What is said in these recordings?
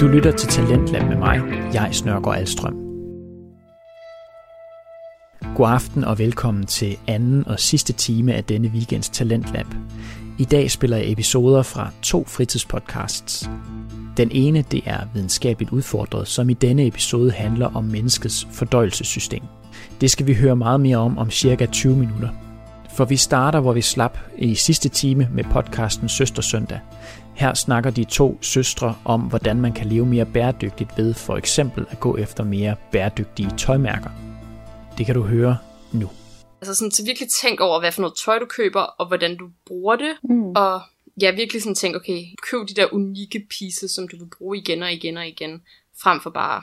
Du lytter til Talentlab med mig, jeg Snørgaard Alstrøm. God aften og velkommen til anden og sidste time af denne weekends Talentlab. I dag spiller jeg episoder fra to fritidspodcasts. Den ene det er videnskabeligt udfordret, som i denne episode handler om menneskets fordøjelsessystem. Det skal vi høre meget mere om om cirka 20 minutter. For vi starter, hvor vi slap i sidste time med podcasten Søster Søndag. Her snakker de to søstre om, hvordan man kan leve mere bæredygtigt ved for eksempel at gå efter mere bæredygtige tøjmærker. Det kan du høre nu. Altså sådan, så virkelig tænk over, hvad for noget tøj du køber, og hvordan du bruger det. Mm. Og ja, virkelig sådan tænk, okay, køb de der unikke pieces, som du vil bruge igen og igen og igen, frem for bare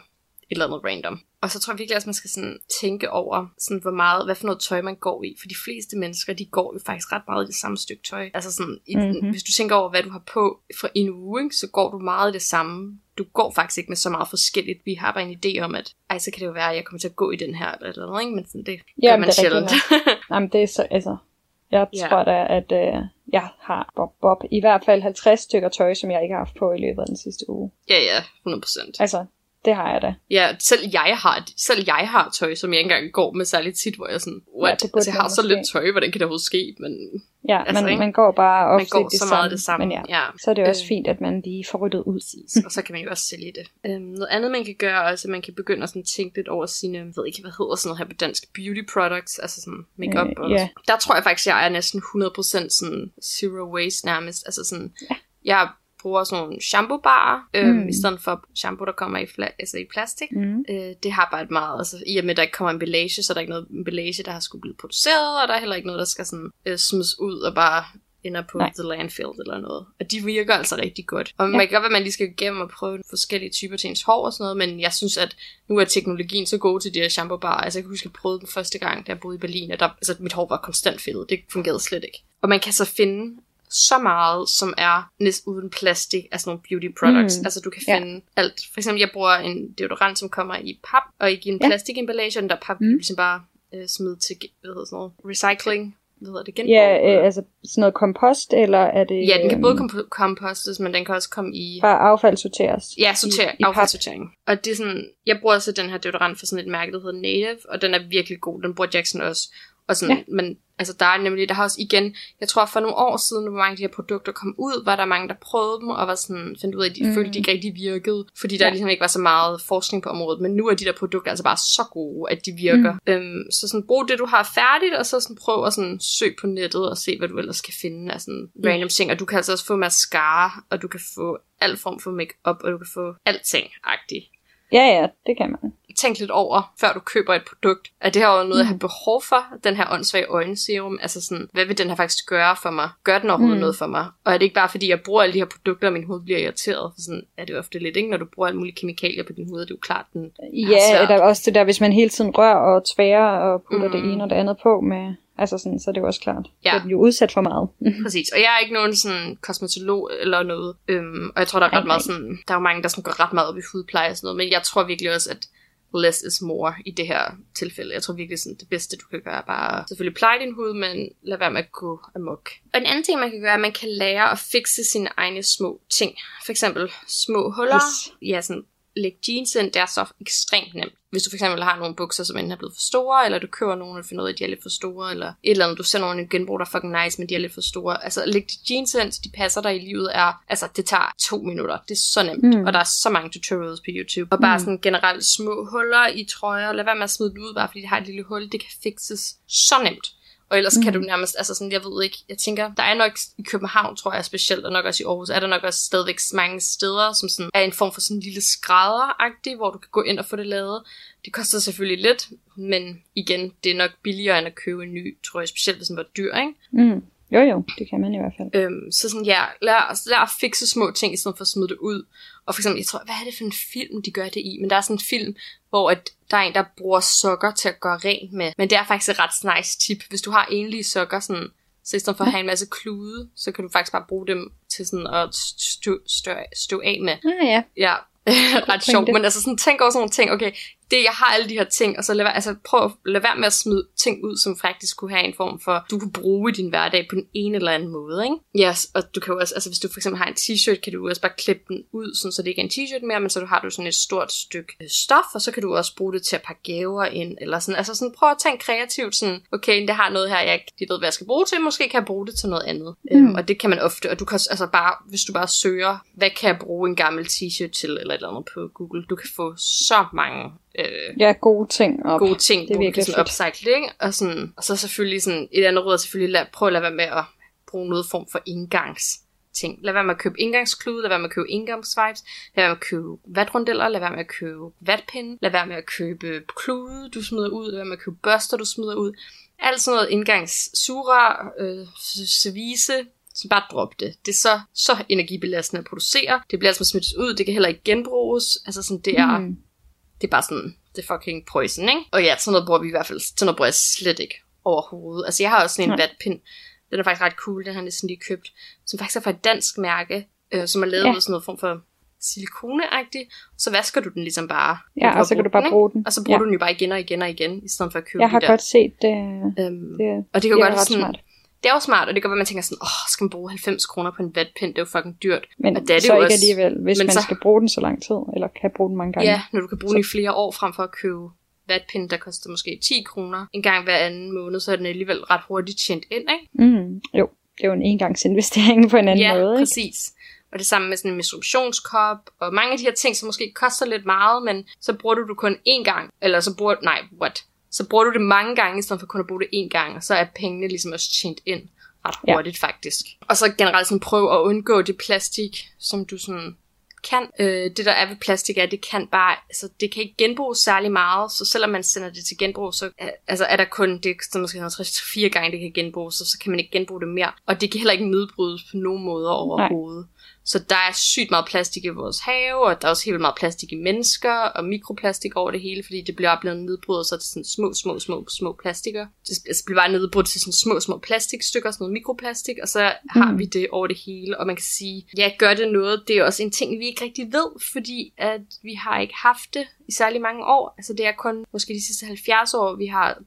et eller andet random. Og så tror jeg virkelig også, man skal sådan tænke over, sådan, hvor meget, hvad for noget tøj man går i. For de fleste mennesker, de går jo faktisk ret meget i det samme stykke tøj. Altså sådan, i, Mhm. mm-hmm. hvis du tænker over, hvad du har på for en uge, ikke, så går du meget i det samme. Du går faktisk ikke med så meget forskelligt. Vi har bare en idé om, at ej, så kan det jo være, at jeg kommer til at gå i den her, eller, eller andet, ikke? Men sådan, det gør men man det er sjældent. Jamen, det er så, altså, jeg Ja. tror da, at øh, jeg har bob, bob, i hvert fald 50 stykker tøj, som jeg ikke har haft på i løbet af den sidste uge. ja, ja, 100%. Altså, det har jeg da. Ja, selv jeg har, selv jeg har tøj, som jeg ikke engang går med særligt tit, hvor jeg sådan, what? det burde altså, jeg har så måske. lidt tøj, hvordan kan det overhovedet ske? Men Ja, Altså, man, ikke? man går bare ofte man går det så samme, meget det samme. Men ja, ja. så er det også Øh. fint, at man lige får ryddet ud. Og så kan man jo også sælge det. Øhm, noget andet, man kan gøre, også, at man kan begynde at sådan tænke lidt over sine, jeg ved ikke, hvad hedder sådan noget her på dansk, beauty products, altså sådan makeup. Øh, og ja. Der tror jeg faktisk, jeg er næsten 100% sådan zero waste nærmest. Altså sådan, Ja. jeg bruger sådan nogle shampoo-barer, øhm, Mm. i stedet for shampoo, der kommer i, fla- altså i plastik. Mm. Øh, det har bare et meget, altså i og med, at der ikke kommer emballage, så er der ikke noget emballage, der har skulle blive produceret, og der er heller ikke noget, der skal sådan øh, smides ud og bare ender på Nej. the landfill eller noget. Og de virker altså rigtig godt. Og Ja. man kan godt være, at man lige skal igennem og prøve forskellige typer til ens hår og sådan noget, men jeg synes, at nu er teknologien så god til de her shampoo bar. Altså jeg kan huske, at jeg prøvede den første gang, da jeg boede i Berlin, og der, altså, mit hår var konstant fedtet. Det fungerede slet ikke. Og man kan så finde så meget, som er næsten uden plastik, altså nogle beauty products. Mm. Altså du kan Ja. finde alt. For eksempel, jeg bruger en deodorant, som kommer i pap, og ikke i en Ja. plastikemballage, og den der pap Mm. ligesom bare øh, smide til, hvad hedder sådan noget, recycling, hvad hedder det, genbrug? Ja, øh, altså sådan noget kompost, eller er det ja, den kan både komp- kompostes, men den kan også komme i... bare affald sorteres? Ja, sorter, i pap? affaldssortering. Og det er sådan, jeg bruger også den her deodorant for sådan et mærke, der hedder Native, og den er virkelig god. Den bruger Jackson også. Og sådan, ja. Men altså, der er nemlig, der har også igen, jeg tror for nogle år siden, hvor mange af de her produkter kom ud, var der mange, der prøvede dem, og var sådan, fandt ud af, at de Mm. mm. følte, de ikke rigtig virkede, fordi der Ja. ligesom ikke var så meget forskning på området. Men nu er de der produkter altså bare så gode, at de virker. Mm. Øhm, så sådan, brug det, du har færdigt, og så sådan, prøv at sådan, søg på nettet og se, hvad du ellers kan finde af sådan Ja. random ting. Og du kan altså også få mascara, og du kan få al form for makeup, og du kan få alting-agtigt Ja, ja, det kan man. Tænk lidt over, før du køber et produkt. At det her er noget, jeg har Mm. behov for, den her åndssvage øjenserum. Altså sådan, hvad vil den her faktisk gøre for mig? Gør den overhovedet Mm. noget for mig? Og er det ikke bare, fordi jeg bruger alle de her produkter, og min hud bliver irriteret? For sådan er det ofte lidt, ikke? Når du bruger alle mulige kemikalier på din hud, er det jo klart, den Ja, eller også det der, hvis man hele tiden rører og tværer og putter mm. det ene og det andet på med... Altså sådan, så er det jo også klart. Ja. Så er den jo udsat for meget. Præcis, og jeg er ikke nogen sådan kosmetolog eller noget, øhm, og jeg tror, der er ret meget sådan, der er jo mange, der sådan går ret meget op i hudpleje og sådan noget, men jeg tror virkelig også, at less is more i det her tilfælde. Jeg tror virkelig, sådan, det bedste, du kan gøre, er bare selvfølgelig pleje din hud, men lad være med at gå amok. Og en anden ting, man kan gøre, er, at man kan lære at fikse sine egne små ting. For eksempel små huller. Yes. Ja, sådan lægge jeans ind, det er så ekstremt nemt. Hvis du for eksempel har nogle bukser, som enten er blevet for store, eller du køber nogle, og finder ud af, at de er lidt for store, eller et eller andet, du sender nogle genbrug, der er fucking nice, men de er lidt for store. Altså, læg de jeans ind, så de passer dig i livet, er, altså, det tager to minutter. Det er så nemt, Mm. mm. og der er så mange tutorials på YouTube. Og bare Mm. sådan generelt små huller i trøjer, lad være med at smide det ud, bare fordi det har et lille hul, det kan fikses så nemt. Og ellers mm. kan Mm. du nærmest, altså sådan, jeg ved ikke, jeg tænker, der er nok i København, tror jeg specielt, og nok også i Aarhus, er der nok også stadigvæk mange steder, som sådan er en form for sådan en lille skrædder hvor du kan gå ind og få det lavet. Det koster selvfølgelig lidt, men igen, det er nok billigere end at købe en ny, tror jeg, specielt hvis den var dyr, ikke? Mm. Jo, jo, det kan man i hvert fald. Øhm, så sådan, ja, os- lad at fikse små ting, i stedet for at smide det ud. Og for eksempel, jeg tror, hvad er det for en film, de gør det i? Men der er sådan en film, hvor at der er en, der bruger sokker til at gøre rent med. Men det er faktisk et ret nice tip. Hvis du har enlige sokker, sådan, så i stedet for at have en masse klude, så kan du faktisk bare bruge dem til sådan at stå, stå, stå af med. Ah ja, Ja, ret sjovt. Men altså sådan, tænk over sådan nogle ting. Okay, det, jeg har alle de her ting, og så lad, altså, prøv at lade være med at smide ting ud, som faktisk kunne have en form for, du kunne bruge i din hverdag på den ene eller anden måde, ikke? Yes, og du kan jo også, altså hvis du for eksempel har en t-shirt, kan du også bare klippe den ud, sådan, så det ikke er en t-shirt mere, men så du har du sådan et stort stykke øh, stof, og så kan du også bruge det til at pakke gaver ind, eller sådan, altså sådan, prøv at tænke kreativt, sådan, okay, det har noget her, jeg ikke ved, hvad jeg skal bruge til, måske kan jeg bruge det til noget andet. Mm. Øhm, og det kan man ofte, og du kan altså bare, hvis du bare søger, hvad kan jeg bruge en gammel t-shirt til, eller et eller andet på Google, du kan få så mange øh, Ja, gode ting op. gode ting, det er virkelig sådan upcycle, ikke? Og, sådan, og så selvfølgelig sådan, et andet råd er selvfølgelig, lad, prøv at lade være med at bruge noget form for indgangs ting. Lad være med at købe indgangsklude, lad være med at købe indgangsvibes, lad være med at købe vatrundeller, lad være med at købe vatpinde, lad være med at købe klude, du smider ud, lad være med at købe børster, du smider ud. Alt sådan noget indgangssura, øh, service, så bare drop det. Det er så, så energibelastende at producere. Det bliver altså smidt ud, det kan heller ikke genbruges. Altså sådan, det er, Mm. Det er bare sådan, det er fucking poison, ikke? Og ja, sådan noget bruger vi i hvert fald, sådan noget bruger jeg slet ikke overhovedet. Altså jeg har også sådan en Nej. vatpind, den er faktisk ret cool, den har jeg næsten lige købt, som faktisk er fra et dansk mærke, øh, som er lavet Ja. af sådan noget form for silikoneagtigt. Så vasker du den ligesom bare. Ja, og så kan du bare ikke? bruge den. Og så bruger Ja. du den jo bare igen og igen og igen, i stedet for at købe Jeg har de der. godt set det. Øhm, Det, og det kan det godt sådan, smart. Det er jo smart, og det godt være, man tænker sådan, åh, skal man bruge 90 kroner på en vatpind, det er jo fucking dyrt. Men og det er det så jo ikke også. alligevel, hvis Men man så- skal bruge den så lang tid, eller kan bruge den mange gange. Ja, når du kan bruge den i flere år, frem for at købe vatpind, der koster måske 10 kroner en gang hver anden måned, så er den alligevel ret hurtigt tjent ind, ikke? Mm, jo, det er jo en engangsinvestering på en anden ja, måde. Ikke? præcis. Og det samme med sådan en menstruationskop, og mange af de her ting, som måske koster lidt meget, men så bruger du det kun én gang, eller så bruger nej, what? Så bruger du det mange gange, i stedet for kun at bruge det én gang, og så er pengene ligesom også tjent ind ret Ja. hurtigt faktisk. Og så generelt sådan prøv at undgå det plastik, som du sådan kan. Øh, det der er ved plastik er, at det kan bare, altså det kan ikke genbruges særlig meget, så selvom man sender det til genbrug, så er, altså er der kun, det er måske 50-4 gange, det kan genbruges, så, så kan man ikke genbruge det mere. Og det kan heller ikke nedbrydes på nogen måder overhovedet. Så der er sygt meget plastik i vores have, og der er også helt meget plastik i mennesker, og mikroplastik over det hele, fordi det bliver blevet nedbrudt, så det sådan små, små, små, små plastikker. Det altså, bliver bare nedbrudt til sådan små, små plastikstykker, sådan noget mikroplastik, og så har Mm. vi det over det hele, og man kan sige, ja, gør det noget, det er også en ting, vi ikke rigtig ved, fordi at vi har ikke haft det i særlig mange år. Altså det er kun måske de sidste 70 år, vi har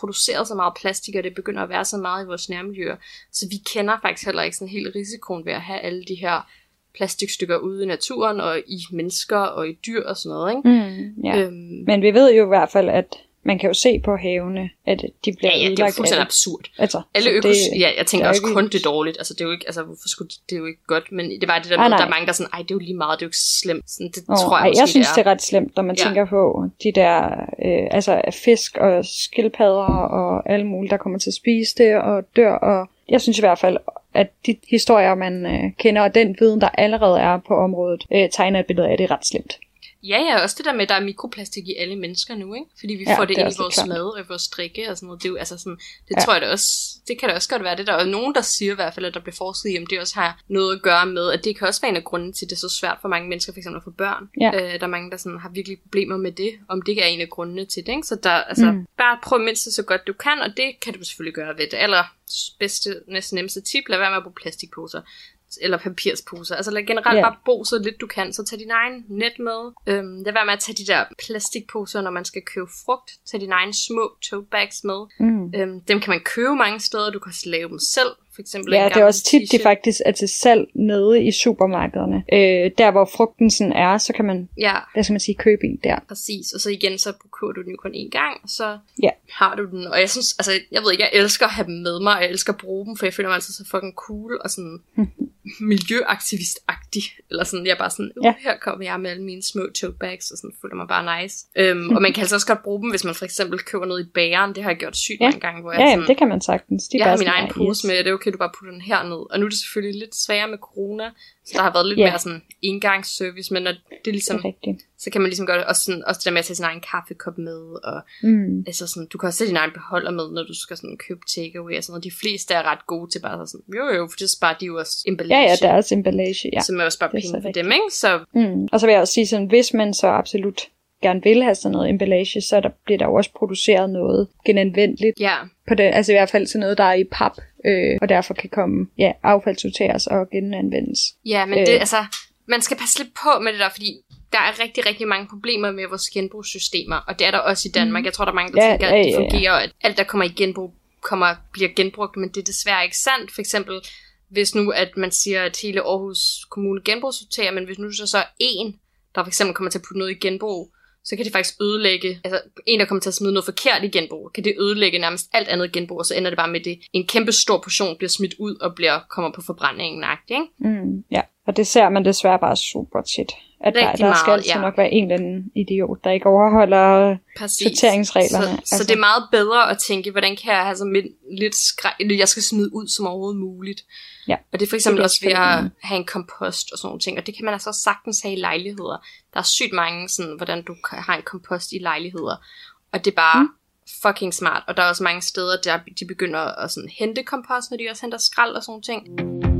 produceret så meget plastik, og det begynder at være så meget i vores nærmiljøer. Så vi kender faktisk heller ikke sådan helt risikoen ved at have alle de her plastikstykker ude i naturen, og i mennesker, og i dyr og sådan noget, ikke? Mm, ja. Øhm, Men vi ved jo i hvert fald, at man kan jo se på havene, at de bliver ja, ja, det er jo fuldstændig absurd. Altså, Alle økos... det- ja, jeg tænker er også ikke- kun det er dårligt. Altså, det er jo ikke... Altså, hvorfor skulle det, det er jo ikke godt, men det var det der Ah, med, nej. der er mange, der er sådan, ej, det er jo lige meget, det er jo ikke slemt. Sådan, det Åh, tror jeg ej, måske, jeg synes, det det er. er ret slemt, når man ja. tænker på de der øh, altså fisk og skildpadder og alle mulige, der kommer til at spise det og dør. Og jeg synes i hvert fald, at de historier, man øh, kender, og den viden, der allerede er på området, øh, tegner et billede af, det er ret slemt. Ja, ja, også det der med, at der er mikroplastik i alle mennesker nu, ikke? Fordi vi Ja, får det, det er ind i vores klart. mad og i vores drikke og sådan noget. Det er jo altså sådan, det Ja. tror jeg da også, det kan da også godt være det der. Og nogen, der siger i hvert fald, at der bliver forsket i, om det også har noget at gøre med, at det kan også være en af grunden til, at det er så svært for mange mennesker, for eksempel at få børn. Ja. Øh, der er mange, der sådan har virkelig problemer med det, om det er en af grundene til det, ikke? Så der, altså. Mm. bare prøv mindst så godt du kan, og det kan du selvfølgelig gøre ved det aller bedste, næsten nemmeste tip. Lad være med at bruge plastikposer eller papirsposer. Altså generelt Ja. bare bo så lidt du kan. Så tag din egen net med. Øhm, lad være med at tage de der plastikposer, når man skal købe frugt. Tag dine egne små tote bags med. Mm. Øhm, dem kan man købe mange steder. Du kan også lave dem selv. For eksempel Ja, det er også tit, de t-shirt. faktisk er til salg nede i supermarkederne. Øh, der, hvor frugten sådan er, så kan man, Ja, hvad skal man sige, købe en der. præcis. Og så igen, så køber du den jo kun én gang, og så Ja. har du den. Og jeg synes, altså, jeg ved ikke, jeg elsker at have dem med mig, og jeg elsker at bruge dem, for jeg føler mig altid så fucking cool og sådan miljøaktivist-agtig. Eller sådan, jeg er bare sådan, uh, Ja. her kommer jeg med alle mine små tote bags, og sådan føler mig bare nice. Øhm, og man kan altså også godt bruge dem, hvis man for eksempel køber noget i bageren. Det har jeg gjort sygt Ja. mange gange, hvor jeg Ja, sådan, jamen, det kan man sagtens. De jeg har min egen "Ah, pose yes." med, det er okay, du bare putter den herned. Og nu er det selvfølgelig lidt sværere med corona, så der har været lidt Ja. mere sådan engangsservice, men når det er Det ligesom, er rigtigt. så kan man ligesom gøre det, også, sådan, også det der med at tage sin egen kaffekop med, og Mm. altså sådan, du kan også tage din egen beholder med, når du skal sådan købe takeaway og sådan noget. De fleste er ret gode til bare sådan, jo jo, for det sparer de jo også emballage. Ja, ja, deres emballage, ja. Som er også bare penge for dem, ikke? Så Mm. Og så vil jeg også sige sådan, hvis man så absolut gerne vil have sådan noget emballage, så der, bliver der jo også produceret noget genanvendeligt ja, på det, altså i hvert fald sådan noget, der er i pap, øh, og derfor kan komme, ja, affaldssorteres og genanvendes. ja men Øh. det, altså, man skal passe lidt på med det der, fordi der er rigtig, rigtig mange problemer med vores genbrugssystemer, og det er der også i Danmark. Mhm. Jeg tror, der er mange, der Ja, tænker, ja, at det ja, ja. fungerer, og at alt, der kommer i genbrug, kommer, bliver genbrugt, men det er desværre ikke sandt. For eksempel, hvis nu, at man siger, at hele Aarhus Kommune genbrugssorterer, men hvis nu så, så er en, der for eksempel kommer til at putte noget i genbrug, så kan det faktisk ødelægge, altså en, der kommer til at smide noget forkert i genbrug, kan det ødelægge nærmest alt andet genbrug, og så ender det bare med det. En kæmpe stor portion bliver smidt ud og bliver kommer på forbrændingen, ikke? Mm, ja, og det ser man desværre bare super tit. At der, Rigtig der skal meget, altid ja. nok være en eller anden idiot, der ikke overholder Præcis. sorteringsreglerne. Så, altså. så det er meget bedre at tænke, hvordan kan jeg have så lidt skræk, jeg skal smide ud som overhovedet muligt. Ja. Og det er for eksempel Det er også ved at have en kompost og sådan nogle ting. Og det kan man altså sagtens have i lejligheder. Der er sygt mange, sådan, hvordan du kan- har en kompost i lejligheder. Og det er bare mm. fucking smart. Og der er også mange steder, der de begynder at sådan, hente kompost, når de også henter skrald og sådan nogle ting.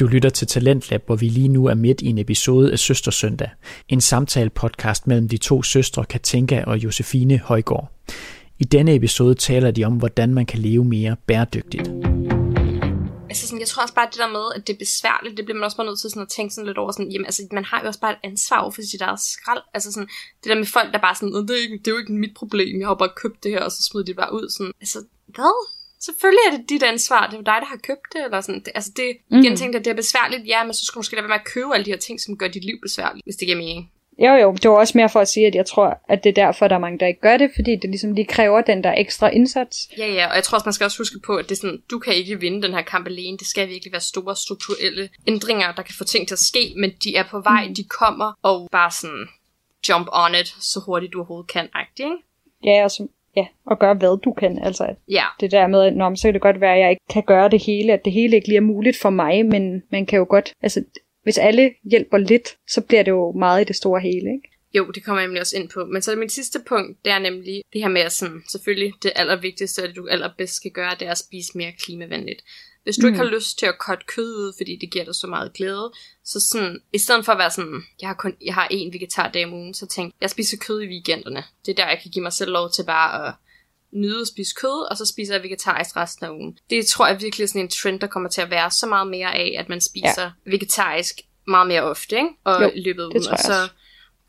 Du lytter til Talentlab, hvor vi lige nu er midt i en episode af Søstersøndag. En samtale-podcast mellem de to søstre Katinka og Josefine Højgaard. I denne episode taler de om, hvordan man kan leve mere bæredygtigt. Altså sådan, jeg tror også bare, at det der med, at det er besværligt, det bliver man også bare nødt til sådan at tænke sådan lidt over. Sådan, jamen, altså, man har jo også bare et ansvar over for sit eget skrald. Altså sådan, det der med folk, der bare sådan, det er, ikke, det er jo ikke mit problem, jeg har bare købt det her, og så smider de det bare ud. Sådan, altså, hvad? Selvfølgelig er det dit ansvar, det er jo dig, der har købt det, eller sådan. Det, altså det, igen Mhm. tænkte jeg, det er besværligt, ja, men så skulle du måske lade være med at købe alle de her ting, som gør dit liv besværligt, hvis det giver mening. Jo, jo, det var også mere for at sige, at jeg tror, at det er derfor, der er mange, der ikke gør det, fordi det ligesom lige kræver den der ekstra indsats. Ja, ja, og jeg tror også, man skal også huske på, at det er sådan, du kan ikke vinde den her kamp alene. Det skal virkelig være store strukturelle ændringer, der kan få ting til at ske, men de er på vej, mm. de kommer, og bare sådan jump on it, så hurtigt du overhovedet kan, agtigt, ikke? Ja, og, så, ja, og gøre hvad du kan. Altså, Ja, det der med, at nå, så kan det godt være, at jeg ikke kan gøre det hele, at det hele ikke lige er muligt for mig, men man kan jo godt, altså hvis alle hjælper lidt, så bliver det jo meget i det store hele, ikke? jo, det kommer jeg nemlig også ind på. Men så mit sidste punkt, det er nemlig det her med at sådan, selvfølgelig det allervigtigste, og det du allerbedst skal gøre, det er at spise mere klimavenligt. Hvis du mm. ikke har lyst til at cutte kød ud, fordi det giver dig så meget glæde, så sådan, i stedet for at være sådan, jeg har kun, jeg har én vegetardag om ugen, så tænk, jeg spiser kød i weekenderne. Det er der, jeg kan give mig selv lov til bare at nyde at spise kød, og så spiser jeg vegetarisk resten af ugen. Det tror jeg virkelig er sådan en trend, der kommer til at være så meget mere af, at man spiser ja. vegetarisk meget mere ofte, ikke? Og Jo, i løbet tror Og så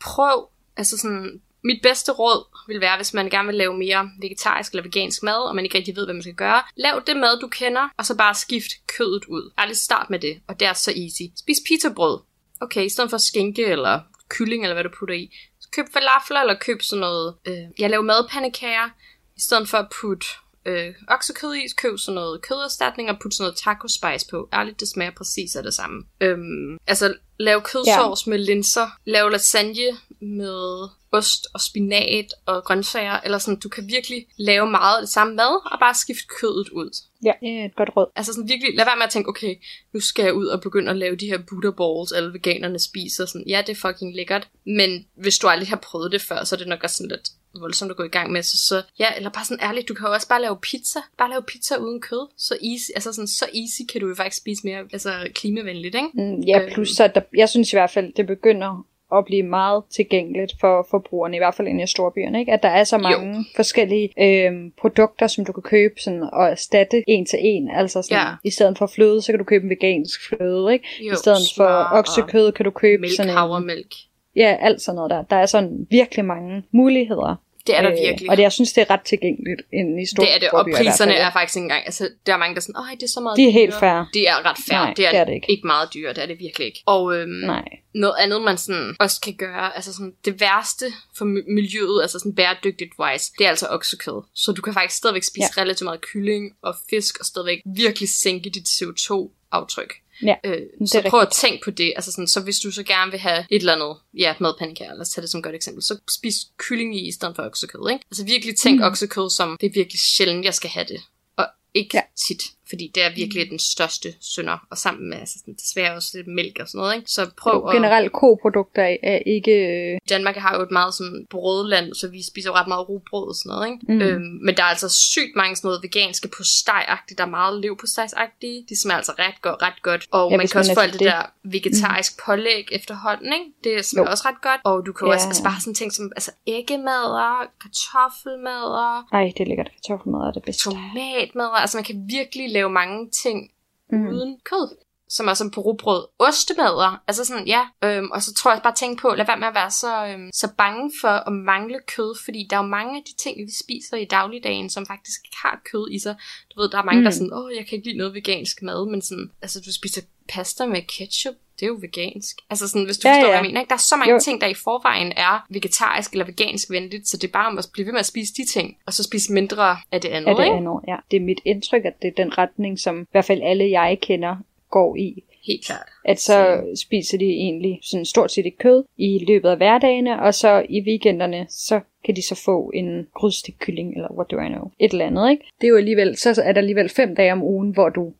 prøv, altså sådan, mit bedste råd vil være, hvis man gerne vil lave mere vegetarisk eller vegansk mad, og man ikke rigtig ved, hvad man skal gøre, lav det mad, du kender, og så bare skift kødet ud. Ærligt start med det, og det er så easy. Spis pizzabrød. Okay, i stedet for skinke eller kylling, eller hvad du putter i. Så køb falafler, eller køb sådan noget, øh, jeg laver madpandekager, i stedet for at putte øh, oksekød i, køb sådan noget køderstatning og putte sådan noget taco spice på. Ærligt, det smager præcis af det samme. Øhm, altså, lav kødsovs ja. med linser, lav lasagne med ost og spinat og grøntsager, eller sådan, du kan virkelig lave meget af det samme mad, og bare skifte kødet ud. Ja, det er et godt råd. Altså sådan virkelig, lad være med at tænke, okay, nu skal jeg ud og begynde at lave de her Buddha balls, alle veganerne spiser. Sådan, ja, det er fucking lækkert, men hvis du aldrig har prøvet det før, så er det nok også sådan lidt voldsomt at gå i gang med. Så, så ja, eller bare sådan ærligt, du kan jo også bare lave pizza. Bare lave pizza uden kød. Så easy, altså sådan, så easy kan du jo faktisk spise mere altså klimavenligt, ikke? Mm, ja, plus så der, jeg synes i hvert fald, det begynder at blive meget tilgængeligt for forbrugerne, i hvert fald inde i storbyerne, ikke? At der er så mange jo. forskellige øhm, produkter, som du kan købe sådan, og erstatte en til en. Altså sådan, Ja. i stedet for fløde, så kan du købe en vegansk fløde, ikke? Jo, I stedet for oksekød kan du købe Mælk, sådan en, havremælk. Ja, alt sådan noget der. Der er sådan virkelig mange muligheder. Det er der Øh, virkelig. Og det, jeg synes, det er ret tilgængeligt inde i store det er det, og priserne er faktisk ikke engang, altså der er mange, der er sådan, åh, det er så meget De er helt dyrere." fair. Det er ret fair, Nej, det, er, det er det ikke. ikke meget dyre, det er det virkelig ikke. Og øhm, Nej. noget andet, man sådan også kan gøre, altså sådan det værste for mi- miljøet, altså sådan bæredygtigt wise, det er altså oksekød. Så du kan faktisk stadigvæk spise ja. relativt meget kylling og fisk, og stadigvæk virkelig sænke dit CO2-aftryk. Ja, Øh, så prøv at rigtigt. tænke på det. Altså sådan, så hvis du så gerne vil have et eller andet, ja, madpandekager, lad os tage det som et godt eksempel, så spis kylling i i stedet for oksekød, ikke? Altså virkelig tænk mm. oksekød som, det er virkelig sjældent, jeg skal have det. Og ikke. Ja. tit, fordi det er virkelig den største synder, og sammen med altså sådan, desværre også lidt mælk og sådan noget, ikke? Så prøv at... Generelt koprodukter er- ikke... øh, Danmark har jo et meget sådan brødland, så vi spiser jo ret meget rugbrød og sådan noget, ikke? Mm. Mm. Øhm, men der er altså sygt mange sådan noget veganske på stejagtigt, der er meget lev på stejagtige. De smager altså ret godt, ret godt. Og Ja, man kan også man få er alt det der vegetarisk mm. pålæg efterhånden, ikke? Det smager Jo. også ret godt. Og du kan Ja. også altså bare sådan ting som altså æggemadder, kartoffelmadder, Ej, det er lækkert. Kartoffelmad er det bedste. tomatmadder. Altså man kan virkelig lave mange ting Mm. uden kød. som er som på rugbrød. Ostemadder, altså sådan, ja. Øhm, og så tror jeg bare tænke på, lad være med at være så, øhm, så bange for at mangle kød, fordi der er jo mange af de ting, vi spiser i dagligdagen, som faktisk ikke har kød i sig. Du ved, der er mange, mm. der er sådan, åh, jeg kan ikke lide noget vegansk mad, men sådan, altså du spiser pasta med ketchup, det er jo vegansk. Altså sådan, hvis du ja, forstår, ja. hvad jeg mener. Ikke? Der er så mange jo. ting, der i forvejen er vegetarisk eller vegansk venligt, så det er bare om at blive ved med at spise de ting, og så spise mindre af det andet. Af det andet, ja. Det er mit indtryk, at det er den retning, som i hvert fald alle jeg kender går i. Helt klart. At så så spiser de egentlig sådan stort set ikke kød i løbet af hverdagene, og så i weekenderne, så kan de så få en grydstegt kylling, eller what do I know, et eller andet, ikke? Det er jo alligevel, så er der alligevel fem dage om ugen, hvor du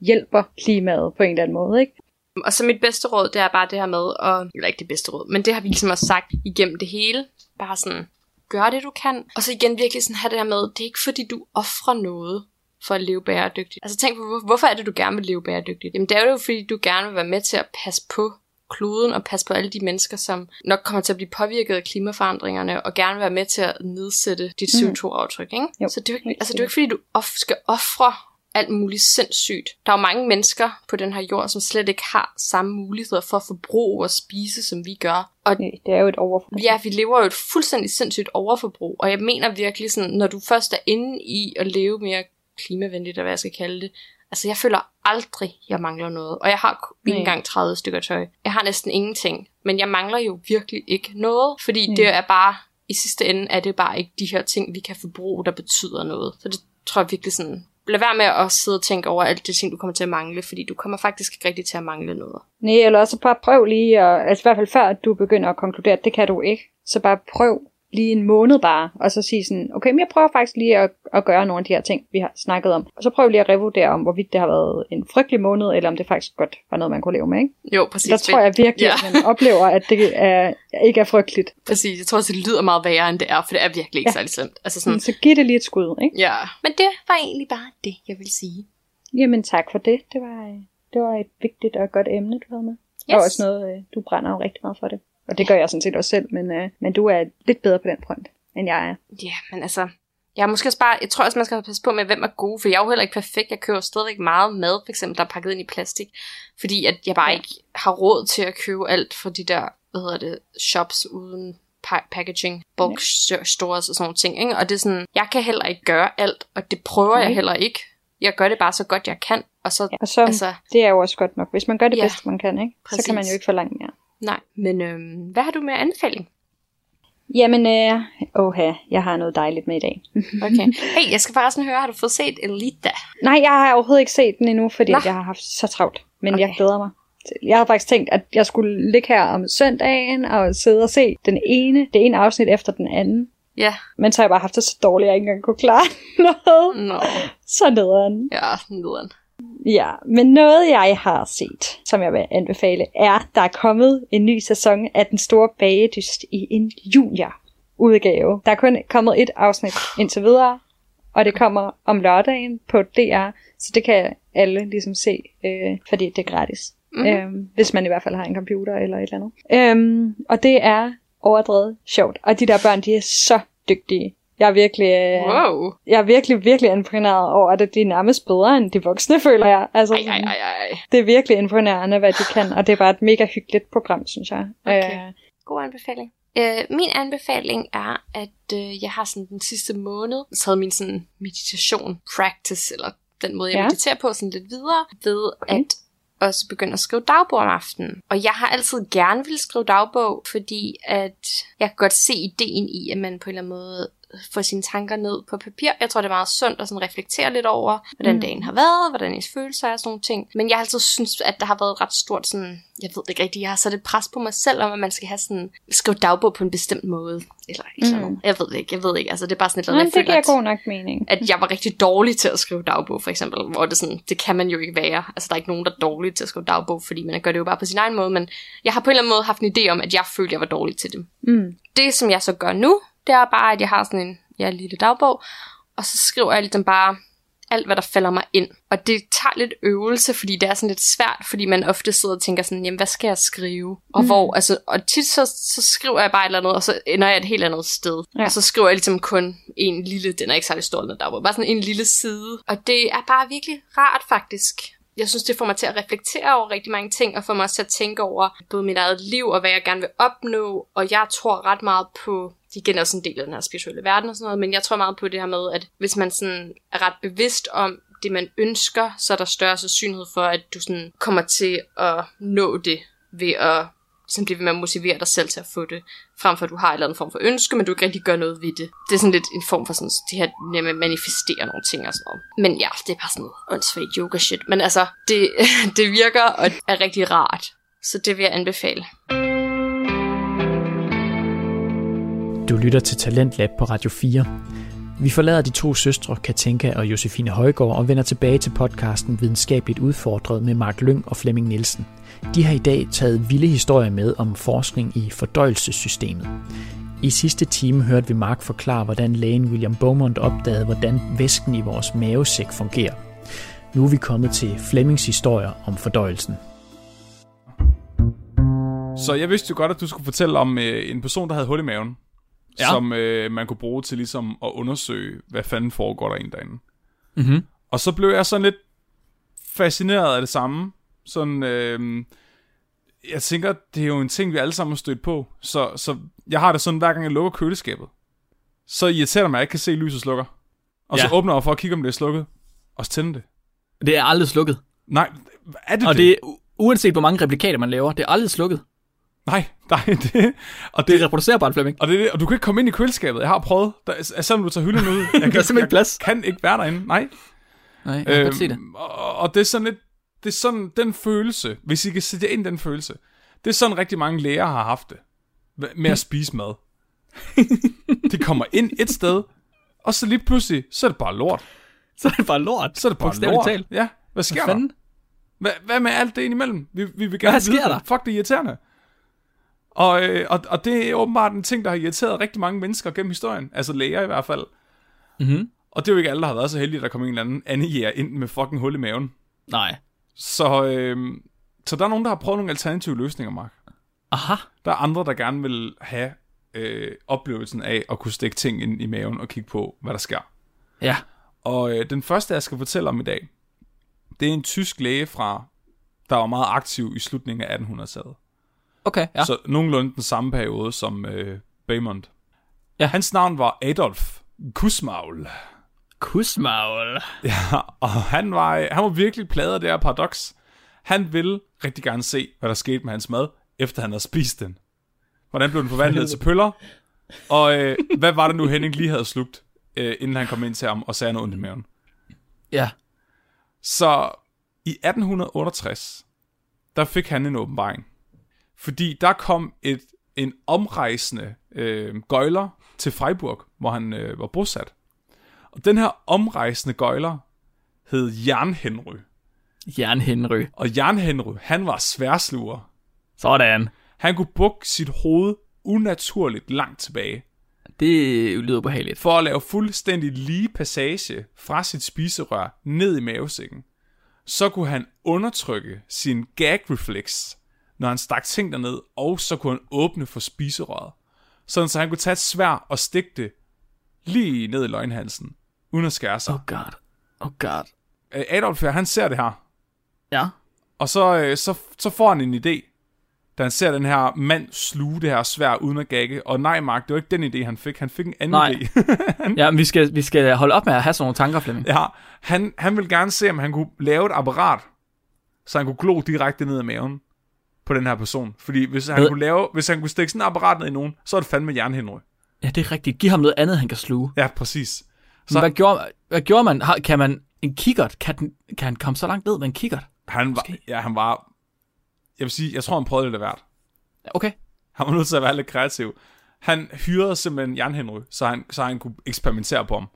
hjælper klimaet på en eller anden måde, ikke? Og så mit bedste råd, det er bare det her med, og, eller ikke det bedste råd, men det har vi ligesom også sagt igennem det hele. Bare sådan, gør det du kan. Og så igen virkelig sådan have det her med, det er ikke fordi du offrer noget for at leve bæredygtigt. Altså tænk på, hvorfor er det, du gerne vil leve bæredygtigt? Jamen det er jo fordi, du gerne vil være med til at passe på kloden og passe på alle de mennesker, som nok kommer til at blive påvirket af klimaforandringerne, og gerne vil være med til at nedsætte dit CO2-aftryk. Ikke? Jo. Så det er jo ikke, altså, det er jo ikke fordi, du off- skal ofre alt muligt sindssygt. Der er jo mange mennesker på den her jord, som slet ikke har samme muligheder for at forbruge og spise, som vi gør. Og Nej, det er jo et overforbrug. Ja, vi lever jo et fuldstændig sindssygt overforbrug, og jeg mener virkelig sådan, når du først er inde i at leve mere klimavenligt, eller hvad jeg skal kalde det, altså jeg føler aldrig, jeg mangler noget. Og jeg har ikke engang 30 stykker tøj. Jeg har næsten ingenting. Men jeg mangler jo virkelig ikke noget, fordi Nej. det er bare, i sidste ende er det bare ikke de her ting, vi kan forbruge, der betyder noget. Så det tror jeg virkelig sådan, lad være med at sidde og tænke over alt det ting, du kommer til at mangle, fordi du kommer faktisk ikke rigtig til at mangle noget. Nej, eller også bare prøv lige, at, altså i hvert fald før du begynder at konkludere, at det kan du ikke, så bare prøv lige en måned bare, og så sige sådan, okay, men jeg prøver faktisk lige at, at gøre nogle af de her ting, vi har snakket om. Og så prøv lige at revurdere om, hvorvidt det har været en frygtelig måned, eller om det faktisk godt var noget, man kunne leve med, ikke? Jo, præcis. Der tror jeg virkelig, ja. at man oplever, at det er, ikke er frygteligt. Præcis, jeg tror også, det lyder meget værre, end det er, for det er virkelig ikke ja. særlig slemt. Altså sådan... Så giv det lige et skud, ikke? Ja, men det var egentlig bare det, jeg vil sige. Jamen tak for det. Det var, det var et vigtigt og godt emne, du havde med. Yes. Og også noget, øh, du brænder jo rigtig meget for det. Og det gør jeg sådan set også selv, men, øh, men du er lidt bedre på den front, end jeg er. Ja, men altså, jeg er måske også bare, jeg tror også, man skal passe på med, hvem er god, for jeg er jo heller ikke perfekt. Jeg køber stadigvæk meget mad, for eksempel, der er pakket ind i plastik, fordi at jeg bare ja. ikke har råd til at købe alt for de der, hvad hedder det, shops uden pa- packaging, bulk ja. stores og sådan nogle ting. Ikke? Og det er sådan, jeg kan heller ikke gøre alt, og det prøver Nej. jeg heller ikke. Jeg gør det bare så godt jeg kan. Og så, ja, og så altså, det er jo også godt nok. Hvis man gør det ja, bedste man kan, ikke? så kan man jo ikke forlange mere. Nej, men øh, hvad har du med anbefaling? Jamen, øh, åha, jeg har noget dejligt med i dag. okay. Hey, jeg skal faktisk høre, har du fået set Elita? Nej, jeg har overhovedet ikke set den endnu, fordi jeg har haft så travlt. Men okay. jeg glæder mig. Jeg har faktisk tænkt, at jeg skulle ligge her om søndagen og sidde og se den ene, det ene afsnit efter den anden. Ja. Men så har jeg bare haft det så dårligt, at jeg ikke engang kunne klare noget. No. Så nederen. Ja, nederen. Ja, men noget jeg har set, som jeg vil anbefale, er, der er kommet en ny sæson af Den Store Bagedyst i en junior udgave. Der er kun kommet et afsnit indtil videre, og det kommer om lørdagen på DR, så det kan alle ligesom se, øh, fordi det er gratis. Mm-hmm. Øhm, hvis man i hvert fald har en computer eller et eller andet. Øhm, og det er overdrevet sjovt. Og de der børn, de er så dygtige. Jeg er virkelig, øh, wow. jeg er virkelig, virkelig imponeret over, at de er nærmest bedre end de voksne, føler jeg. Altså, ej, ej, ej, ej. Det er virkelig imponerende, hvad de kan, og det er bare et mega hyggeligt program, synes jeg. Okay. Øh, God anbefaling. Øh, min anbefaling er, at øh, jeg har sådan den sidste måned taget min sådan meditation practice, eller den måde, jeg ja. mediterer på, sådan lidt videre, ved okay. at også begynde at skrive dagbog om aftenen. Og jeg har altid gerne vil skrive dagbog, fordi at jeg kan godt se ideen i, at man på en eller anden måde få sine tanker ned på papir. Jeg tror, det er meget sundt at sådan reflektere lidt over, hvordan mm. dagen har været, hvordan ens følelser er og sådan nogle ting. Men jeg har altid synes, at der har været ret stort sådan, jeg ved det ikke rigtigt, jeg har sat et pres på mig selv om, at man skal have sådan, skrive dagbog på en bestemt måde. Eller ikke mm. Jeg ved det ikke, jeg ved ikke. Altså det er bare sådan et eller andet, det giver god nok mening. At jeg var rigtig dårlig til at skrive dagbog, for eksempel. Hvor det sådan, det kan man jo ikke være. Altså der er ikke nogen, der er dårlige til at skrive dagbog, fordi man gør det jo bare på sin egen måde. Men jeg har på en eller anden måde haft en idé om, at jeg følte, at jeg var dårlig til det. Mm. Det, som jeg så gør nu, det er bare, at jeg har sådan en ja, lille dagbog, og så skriver jeg ligesom bare alt, hvad der falder mig ind. Og det tager lidt øvelse, fordi det er sådan lidt svært, fordi man ofte sidder og tænker sådan, jamen, hvad skal jeg skrive? Og mm. hvor, altså, og tit så, så skriver jeg bare et eller andet, og så ender jeg et helt andet sted. Ja. Og så skriver jeg ligesom kun en lille, den er ikke særlig stor, den dagbog, bare sådan en lille side. Og det er bare virkelig rart faktisk, jeg synes, det får mig til at reflektere over rigtig mange ting, og får mig også til at tænke over både mit eget liv, og hvad jeg gerne vil opnå, og jeg tror ret meget på, de igen også en del af den her spirituelle verden og sådan noget, men jeg tror meget på det her med, at hvis man sådan er ret bevidst om det, man ønsker, så er der større sandsynlighed for, at du sådan kommer til at nå det ved at sådan blive ved med at motivere dig selv til at få det, frem for at du har en eller anden form for ønske, men du ikke rigtig gør noget ved det. Det er sådan lidt en form for sådan, det her med at manifestere nogle ting og sådan noget. Men ja, det er bare sådan noget åndssvagt yoga shit. Men altså, det, det virker og er rigtig rart. Så det vil jeg anbefale. Du lytter til Talentlab på Radio 4. Vi forlader de to søstre, Katinka og Josefine Højgaard, og vender tilbage til podcasten Videnskabeligt Udfordret med Mark Lyng og Flemming Nielsen. De har i dag taget vilde historier med om forskning i fordøjelsessystemet. I sidste time hørte vi Mark forklare, hvordan lægen William Beaumont opdagede, hvordan væsken i vores mavesæk fungerer. Nu er vi kommet til Flemmings historier om fordøjelsen. Så jeg vidste jo godt, at du skulle fortælle om øh, en person, der havde hul i maven. Ja. Som øh, man kunne bruge til ligesom at undersøge, hvad fanden foregår der en derinde. Mm-hmm. Og så blev jeg sådan lidt fascineret af det samme. Sådan, øh, jeg tænker, det er jo en ting, vi alle sammen har stødt på. Så, så jeg har det sådan, hver gang jeg lukker køleskabet, så irriterer det mig, at jeg ikke kan se lyset slukker. Og ja. så åbner jeg for at kigge, om det er slukket. Og så tænde det. Det er aldrig slukket. Nej, er det Og det? det uanset hvor mange replikater man laver, det er aldrig slukket. Nej, nej, det... Og Det det, er reproducerbart, Flemming. og, det, det- og du kan ikke komme ind i køleskabet. Jeg har prøvet. Der, er- selvom du tager hylden ud. Jeg kan, Der er simpelthen ikke plads. Jeg kan ikke være derinde. Nej. Nej, jeg kan godt se det. Og, og det er sådan lidt... Det er sådan den følelse, hvis I kan sætte ind den følelse. Det er sådan rigtig mange læger har haft det. Med at spise mad. de kommer ind et sted, og så lige pludselig, så er det bare lort. Så er det bare lort. Så er det bare Bogstaveligt lort. talt. Ja, hvad sker Hvad der? Hvad, hvad med alt det indimellem? Vi, vi vil gerne Hvad vide sker det. der? Fuck, det er irriterende. Og, øh, og, og det er åbenbart en ting, der har irriteret rigtig mange mennesker gennem historien. Altså læger i hvert fald. Mhm. Og det er jo ikke alle, der har været så heldige, at der kom en eller anden anden jæger ind med fucking hul i maven. Nej. Så, øh, så der er nogen, der har prøvet nogle alternative løsninger, Mark. Aha. Der er andre, der gerne vil have øh, oplevelsen af at kunne stikke ting ind i maven og kigge på, hvad der sker. Ja. Og øh, den første, jeg skal fortælle om i dag, det er en tysk læge fra, der var meget aktiv i slutningen af 1800-tallet. Okay, ja. Så nogenlunde den samme periode som øh, Beaumont. Ja. Hans navn var Adolf Kussmaul. Kusmaul. Ja, og han var, han var virkelig plaget af det her paradoks. Han ville rigtig gerne se, hvad der skete med hans mad, efter han havde spist den. Hvordan blev den forvandlet til pøller? Og øh, hvad var det nu, Henning lige havde slugt, øh, inden han kom ind til ham og sagde noget ondt i maven? Ja. Så i 1868, der fik han en åbenbaring. Fordi der kom et, en omrejsende øh, gøjler til Freiburg, hvor han øh, var bosat. Og den her omrejsende gøjler hed Jan Henry. Jern Henry. Og Jan Henry, han var sværsluger. Sådan. Han kunne bukke sit hoved unaturligt langt tilbage, Det lyder ubehageligt. for at lave fuldstændig lige passage fra sit spiserør ned i mavesækken. Så kunne han undertrykke sin gag-reflex, når han stak ting derned, og så kunne han åbne for spiserøret. Sådan så han kunne tage et svær og stikke det lige ned i løgnhalsen, uden at skære sig. Oh god. Oh god. Øh, Adolf her, han ser det her, Ja. og så, øh, så, så får han en idé, da han ser den her mand sluge det her svær uden at gagge. Og nej, Mark, det var ikke den idé, han fik. Han fik en anden Nej. idé. Ja, men vi skal, vi skal holde op med at have sådan nogle tanker, Flemming. ja, han, han ville gerne se, om han kunne lave et apparat, så han kunne glo direkte ned i maven på den her person. Fordi hvis han, Hvad? kunne lave, hvis han kunne stikke sådan et apparat ned i nogen, så er det fandme jernhenry. Ja, det er rigtigt. Giv ham noget andet, han kan sluge. Ja, præcis. Så... Så Hvad, gjorde, hvad gjorde man? Har, kan man en kikkert? Kan, den, kan han komme så langt ned med en kikkert? han var, Måske. ja, han var, jeg vil sige, jeg tror, han prøvede af hvert. Okay. Han var nødt til at være lidt kreativ. Han hyrede simpelthen jernhenry, så han, så han kunne eksperimentere på ham.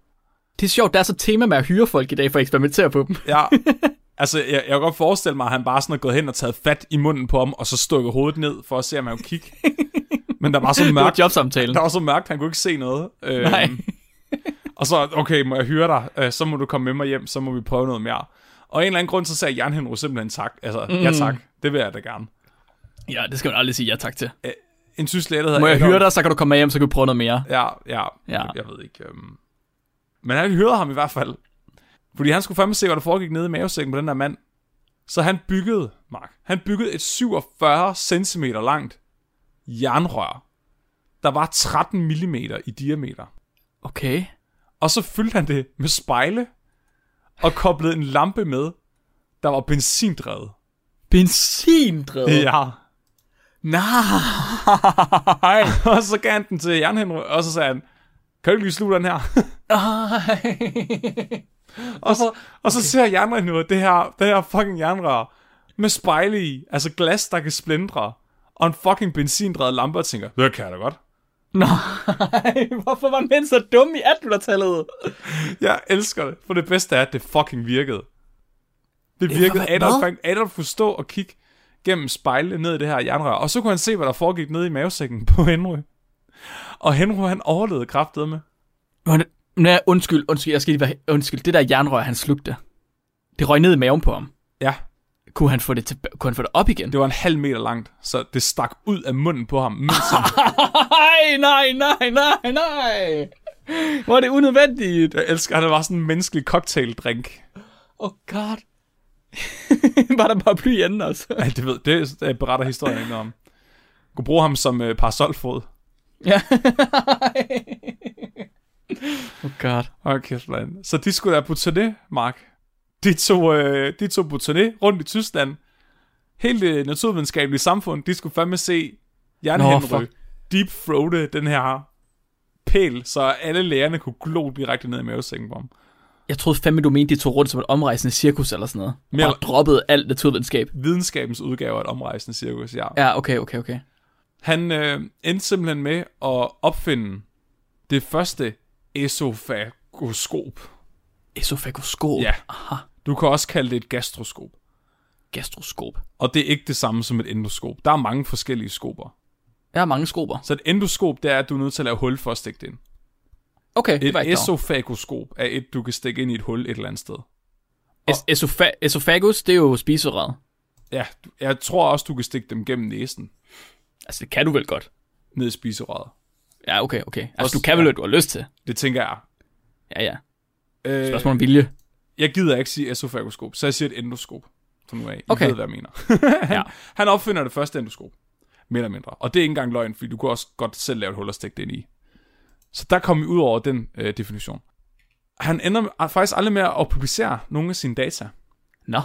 Det er sjovt, der er så tema med at hyre folk i dag for at eksperimentere på dem. Ja, altså, jeg, jeg kan godt forestille mig, at han bare sådan er gået hen og taget fat i munden på ham, og så stukket hovedet ned, for at se, om han kunne kigge. Men der var så Det var mørkt, der var så mørkt, han kunne ikke se noget. Øhm, Nej. og så, okay, må jeg hyre dig? Øh, så må du komme med mig hjem, så må vi prøve noget mere. Og en eller anden grund, så sagde Jan Henry simpelthen tak. Altså, mm. ja tak, det vil jeg da gerne. Ja, det skal man aldrig sige ja tak til. En tysk læge, der hedder Må jeg Adolf- hyre dig, så kan du komme med hjem, så kan vi prøve noget mere. Ja, ja, Ja. ja. Jeg, jeg ved ikke. Øhm. Men han hyrede ham i hvert fald. Fordi han skulle fandme se, hvad der foregik nede i mavesækken på den der mand. Så han byggede, Mark, han byggede et 47 cm langt jernrør, der var 13 mm i diameter. Okay. Og så fyldte han det med spejle, og koblede en lampe med, der var benzindrevet. Benzindrevet? Ja. Nej. Og så gav han den til Jernhenry, og så sagde han, kan du ikke lige sluge den her? Nej. Og, så, og så ser Jernhenry det her, det her fucking jernrør med spejle i, altså glas, der kan splindre, og en fucking benzindrevet lampe, og tænker, det kan jeg da godt. Nej, hvorfor var mænd så dumme i 1800-tallet? Jeg elsker det, for det bedste er, at det fucking virkede. Det virkede. Adolf, hvad? Adolf kunne stå og kigge gennem spejle ned i det her jernrør, og så kunne han se, hvad der foregik nede i mavesækken på Henry. Og Henry, han overlevede kraftet med. Nej, undskyld, undskyld, jeg skal lige være, undskyld, det der jernrør, han slugte, det røg ned i maven på ham. Ja, Kunne han få det, til, kunne han få det op igen? det var en halv meter langt, så det stak ud af munden på ham, mens han, Nej, nej, nej, nej, nej. Hvor er det unødvendigt. jeg elsker, at det var sådan en menneskelig cocktaildrink. Oh god. var der bare bly i enden også? Ja, det ved, det, det beretter historien ikke om. Kunne bruge ham som øh, parasolfod. ja. oh god. Okay, okay, Så de skulle da på turné, Mark. De tog, øh, de tog på turné rundt i Tyskland. Hele det naturvidenskabelige samfund, de skulle fandme se Jan Nå, Henry fuck. deep throate den her pæl, så alle lærerne kunne glo direkte ned i mavesækken på ham. Jeg troede fandme, du mente, de tog rundt som et omrejsende cirkus eller sådan noget. Mere- Og droppede alt naturvidenskab. Videnskabens udgave af et omrejsende cirkus, ja. Ja, okay, okay, okay. Han øh, endte simpelthen med at opfinde det første esofagoskop. Esofagoskop. Ja. Aha. Du kan også kalde det et gastroskop. Gastroskop. Og det er ikke det samme som et endoskop. Der er mange forskellige skoper. Jeg har mange skoper. Så et endoskop, det er, at du er nødt til at lave hul for at stikke det ind. Okay, det Et var ikke esofagoskop er et, du kan stikke ind i et hul et eller andet sted. Es- esofa- esophagus, det er jo spiserøret. Ja, jeg tror også, du kan stikke dem gennem næsen Altså, det kan du vel godt. ned i spiserøret. Ja, okay, okay. Altså, Også- du kan vel, hvad du har lyst til. Det tænker jeg. Ja, ja. Øh, Spørgsmål om vilje. jeg gider ikke sige esofagoskop, så jeg siger et endoskop. Så nu af. I Okay. ved, hvad jeg mener. han, Ja. han opfinder det første endoskop. Mere eller mindre. Og det er ikke engang løgn, fordi du kan også godt selv lave et hul og stikke det ind i. Så der kom vi ud over den øh, definition. Han ender med, faktisk aldrig med at publicere nogle af sine data. Nå.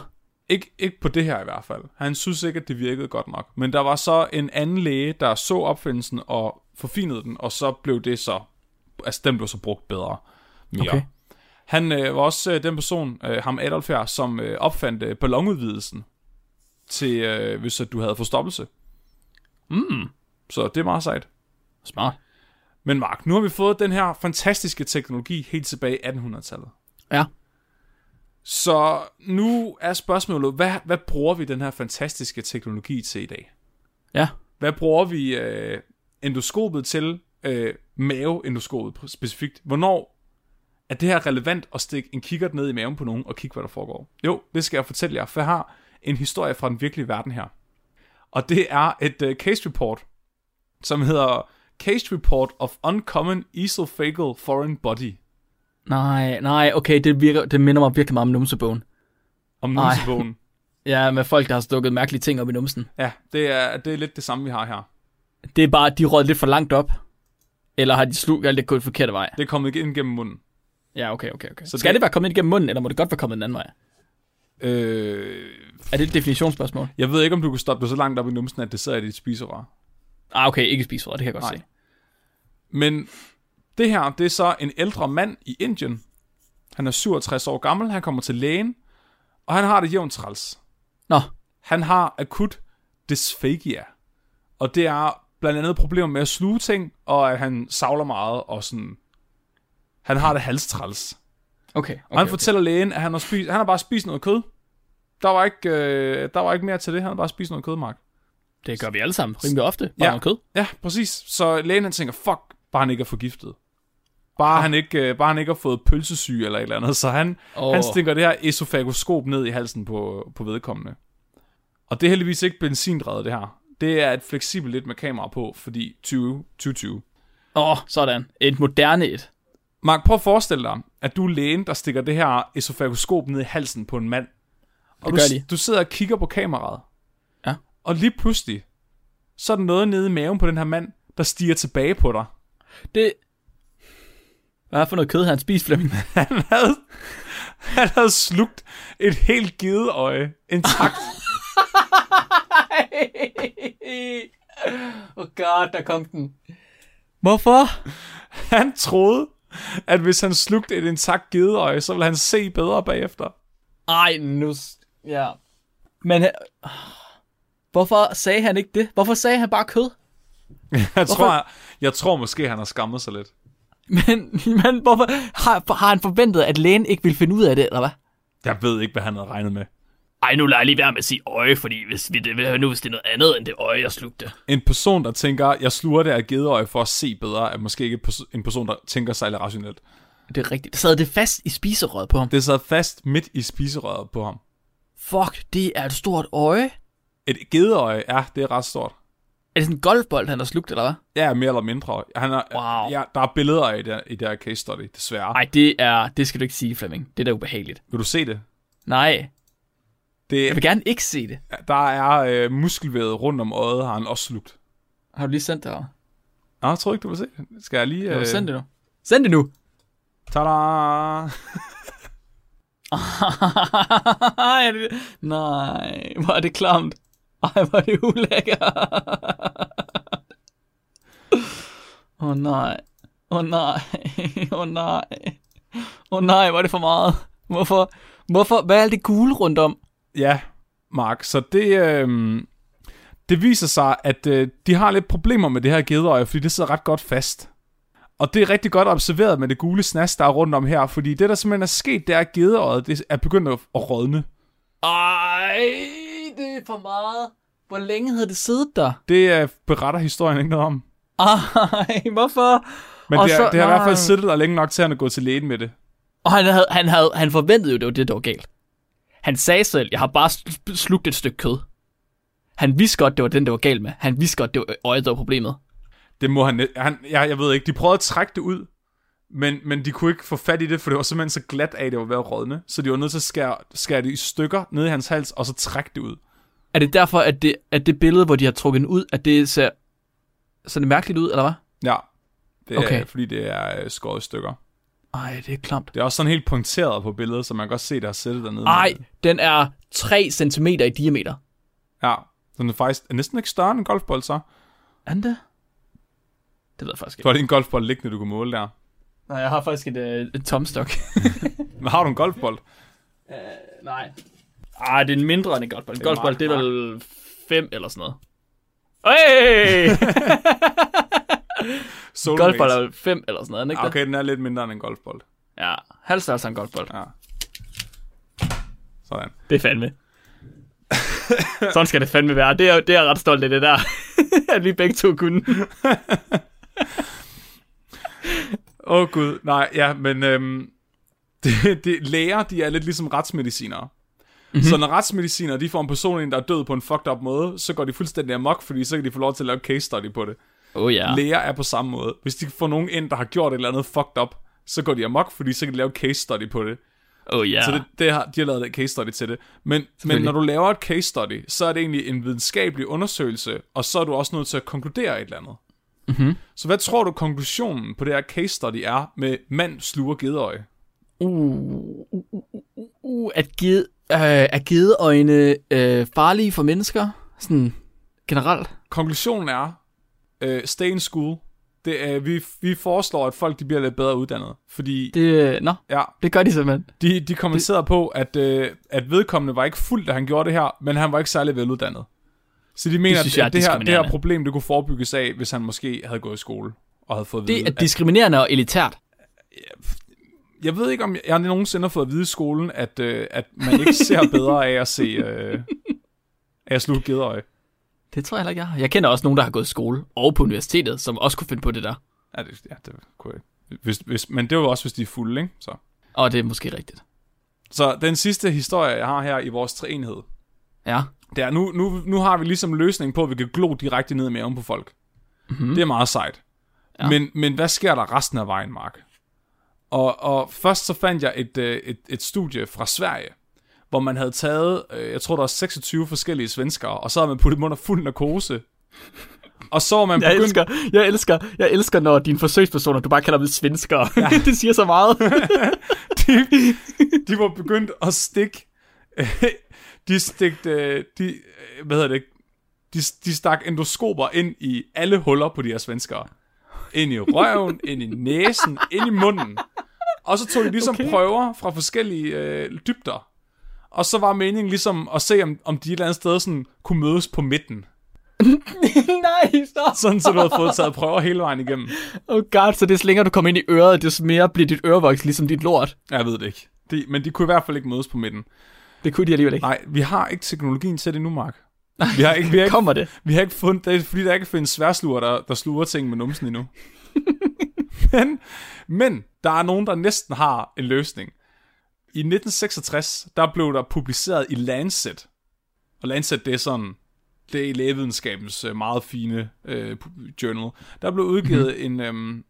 Ikke, ikke på det her i hvert fald. Han synes ikke, at det virkede godt nok. Men der var så en anden læge, der så opfindelsen og forfinede den, og så blev det så... Altså, den blev så brugt bedre. Mere. Okay. Han øh, var også øh, den person, øh, ham Adolf her, som øh, opfandt øh, ballonudvidelsen til, øh, hvis at du havde forstoppelse. Mm, Så det er meget sejt. smart. Men Mark, nu har vi fået den her fantastiske teknologi helt tilbage i 1800-tallet. Ja. Så nu er spørgsmålet, hvad, hvad bruger vi den her fantastiske teknologi til i dag? Ja. Hvad bruger vi øh, endoskopet til? Øh, maveendoskopet specifikt. Hvornår er det her relevant at stikke en kikkert ned i maven på nogen og kigge, hvad der foregår? Jo, det skal jeg fortælle jer, for jeg har en historie fra den virkelige verden her. Og det er et øh, case report, som hedder Case Report of Uncommon Esophageal Foreign Body. Nej, nej, okay, det, virker, det minder mig virkelig meget om numsebogen. Om numsebogen. Ja, med folk, der har stukket mærkelige ting op i numsen. Ja, det er, det er lidt det samme, vi har her. Det er bare, de rød lidt for langt op. Eller har de slugt alt det gået forkerte vej? Det er kommet ind gennem munden. Ja, okay, okay, okay. Så Skal det... det- være kommet ind igennem munden, eller må det godt være kommet den anden vej? Øh, Er det et definitionsspørgsmål? jeg ved ikke, om du kan stoppe det så langt op i numsen, at det sidder i dit spiserør. Ah, okay, ikke spiserød, det kan jeg godt Nej. se. Men det her, det er så en ældre mand i Indien. Han er 67 år gammel, han kommer til lægen, og han har det jævnt træls. Nå, Han har akut dysphagia. Og det er blandt andet problemer med at sluge ting, og at han savler meget, og sådan... Han har det halstræls. okay. Okay, okay, han okay. fortæller lægen, at han har, spist, han har bare spist noget kød. Der var, ikke, øh, der var ikke mere til det. Han har bare spist noget kød, Mark. Det gør vi alle sammen rimelig ofte. Bare Ja. noget kød. Ja, præcis. Så lægen han tænker, fuck, bare han ikke er forgiftet. Bare han ikke, øh, bare han ikke har fået pølsesyge eller et eller andet. Så han, oh. han stikker det her esofagoskop ned i halsen på, på vedkommende. Og det er heldigvis ikke benzindrevet, det her. Det er et fleksibelt lidt med kamera på, fordi 20, 2020. Åh, oh, sådan. Et moderne et. Mark, prøv at forestille dig, at du er lægen, der stikker det her esofagoskop ned i halsen på en mand. Og Det du, gør de. du sidder og kigger på kameraet. Ja. Og lige pludselig, så er der noget nede i maven på den her mand, der stiger tilbage på dig. Det... Hvad er for noget kød, han spist, Flemming? Han havde, han havde slugt et helt givet øje intakt. oh god, der kom den. Hvorfor? Han troede, at hvis han slugte et intakt givet øje, så ville han se bedre bagefter. Ej, nu... Ja. Men... han- Hvorfor sagde han ikke det? Hvorfor sagde han bare kød? Jeg tror, jeg, jeg tror måske, han har skammet sig lidt. Men, men hvorfor... Har, har han forventet, at lægen ikke ville finde ud af det, eller hvad? Jeg ved ikke, hvad han havde regnet med. Ej, nu lader jeg lige være med at sige øje, fordi hvis vi det, nu hvis det er noget andet end det øje, jeg slugte. En person, der tænker, jeg sluger det af givet øje for at se bedre, er måske ikke en person, der tænker særlig rationelt. Det er rigtigt. Sad det fast i spiserøret på ham? Det sad fast midt i spiserøret på ham. Fuck, det er et stort øje. Et gedeøje, ja, det er ret stort. Er det sådan en golfbold, han har slugt, eller hvad? Ja, mere eller mindre. Han er, Wow. ja, der er billeder i det, i det her case study, desværre. Nej, det er... Det skal du ikke sige, Flemming. Det er da ubehageligt. Vil du se det? Nej, det jeg vil gerne ikke se det. der er øh, muskelvævet rundt om øjet, har han også slugt. Har du lige sendt det her? Nå, jeg tror ikke, du vil se det. Skal jeg lige... Øh, du sendt det nu? Send det nu! Tada! Ej, det... Nej, hvor er det klamt. Ej, hvor er det ulækkert. Åh oh, nej. Åh oh, nej. Åh oh, nej. Åh oh, nej, hvor er det for meget. Hvorfor? Hvorfor? Hvad er alt det gule rundt om? Ja, Mark, så det, øh, det viser sig, at øh, de har lidt problemer med det her gedeøje, fordi det sidder ret godt fast. Og det er rigtig godt observeret med det gule snas, der er rundt om her, fordi det, der simpelthen er sket, det er, at gedeøjet det er begyndt at, rådne. Ej, det er for meget. Hvor længe havde det siddet der? Det øh, beretter historien ikke noget om. Ej, hvorfor? Men Og det, er, så- det har i hvert fald siddet der længe nok til, at han er gået til lægen med det. Og han, havde, han, havde, han forventede jo, det var det, der var galt. Han sagde selv, jeg har bare sl- slugt et stykke kød. Han vidste godt, det var den, der var galt med. Han vidste godt, det var øjet, der var problemet. Det må han, han jeg, jeg ved ikke, de prøvede at trække det ud, men, men de kunne ikke få fat i det, for det var simpelthen så glat af, at det var ved at rådne. Så de var nødt til at skære, skære det i stykker ned i hans hals, og så trække det ud. Er det derfor, at det, at det billede, hvor de har trukket den ud, at det ser sådan mærkeligt ud, eller hvad? Ja, det er, Okay. fordi det er øh, skåret i stykker. Ej, det er klamt. Det er også sådan helt punkteret på billedet, så man kan godt se, der er sættet dernede. Ej, den er 3 cm i diameter. Ja, så den er faktisk er næsten ikke større end en golfbold, så. Er den det? Det ved jeg faktisk Du har lige en golfbold liggende, du kan måle der. Nej, jeg har faktisk et, øh, et tomstok. Men har du en golfbold? Nej. Ej, det er en mindre end en golfbold. En Det golfbold, det er vel 5 eller sådan noget. Hey! Soulmates. golfbold er vel 5 eller sådan noget, er ikke Ah, det? Okay, den er lidt mindre end en golfbold. Ja, halv størrelse af en golfbold. Ja. Sådan. Det er fandme. Sådan skal det fandme være. Det er, det er jeg ret stolt af det der. at vi begge to kunne. Åh oh, gud, nej, ja, men øhm, det, det, læger, de er lidt ligesom retsmedicinere. Mm-hmm. Så når retsmedicinere, de får en person ind, der er død på en fucked up måde, så går de fuldstændig amok, fordi så kan de få lov til at lave case study på det. Oh ja. Læger er på samme måde. Hvis de får nogen ind, der har gjort et eller andet fucked up, så går de amok, fordi så kan de lave case study på det. Oh ja. Så det, det har, de har lavet et case study til det. Men, men når du laver et case study, så er det egentlig en videnskabelig undersøgelse, og så er du også nødt til at konkludere et eller andet. Mhm. Så hvad tror du konklusionen på det her case study er med mand sluger gedeøje? Uh, uh, uh, uh, uh, at gede, øh, er gedeøjne øh, farlige for mennesker? Sådan generelt? Konklusionen er, øh, stay in school. Det er, vi, vi foreslår, at folk de bliver lidt bedre uddannet. Fordi Det, øh, nå, ja, det gør de simpelthen. de, de kommenterede på, at, øh, at vedkommende var ikke fuld, da han gjorde det her, men han var ikke særlig veluddannet. Så de mener, synes jeg er at det her, det her problem, det kunne forebygges af, hvis han måske havde gået i skole og havde fået at vide, Det er diskriminerende og elitært. Jeg ved ikke, om jeg, jeg nogensinde har fået at vide i skolen, at, øh, at man ikke ser bedre af at se øh, af at slutte gedeøje. Det tror jeg heller ikke, jeg har. Jeg kender også nogen, der har gået i skole og på universitetet, som også kunne finde på det der. Ja, det, ja, det kunne jeg. Hvis, hvis, men det var også, hvis de er fulde, ikke? Så. Og det er måske rigtigt. Så den sidste historie, jeg har her i vores træenhed, Ja. det er, nu, nu, nu har vi ligesom løsning på, at vi kan glo direkte ned i maven på folk. Mm-hmm. Det er meget sejt. Ja. Ja. Men, men hvad sker der resten af vejen, Mark? Og, og først så fandt jeg et, øh, et, et studie fra Sverige, hvor man havde taget, øh, jeg tror der var 26 forskellige svenskere, og så havde man puttet dem under fuld narkose. Og så var man Jeg begyndt... elsker, jeg elsker, jeg elsker, når dine forsøgspersoner, du bare kalder dem svenskere. Ja. det siger så meget. de, de var begyndt at stikke... de stikte... De, hvad hedder det? De, de stak endoskoper ind i alle huller på de her svenskere. Ind i røven, ind i næsen, ind i munden. Og så tog de ligesom okay. prøver fra forskellige øh, dybder. Og så var meningen ligesom at se, om, om de et eller andet sted sådan kunne mødes på midten. Nej, stop. Sådan, så du havde fået taget prøver hele vejen igennem. Oh god, så det længere du kommer ind i øret, des mere bliver dit ørevoks ligesom dit lort. Jeg ved det ikke. De, men de kunne i hvert fald ikke mødes på midten. Det kunne de alligevel ikke. Nej, vi har ikke teknologien til det nu, Mark. Vi har ikke, vi har ikke, Kommer det? vi har ikke fundet, det er fordi, der ikke findes sværsluger, der, der sluger ting med numsen endnu. men, men der er nogen, der næsten har en løsning. I 1966, der blev der publiceret i Lancet. Og Lancet, det er sådan, det er lægevidenskabens øh, meget fine øh, journal. Der blev udgivet mm-hmm. en, øhm,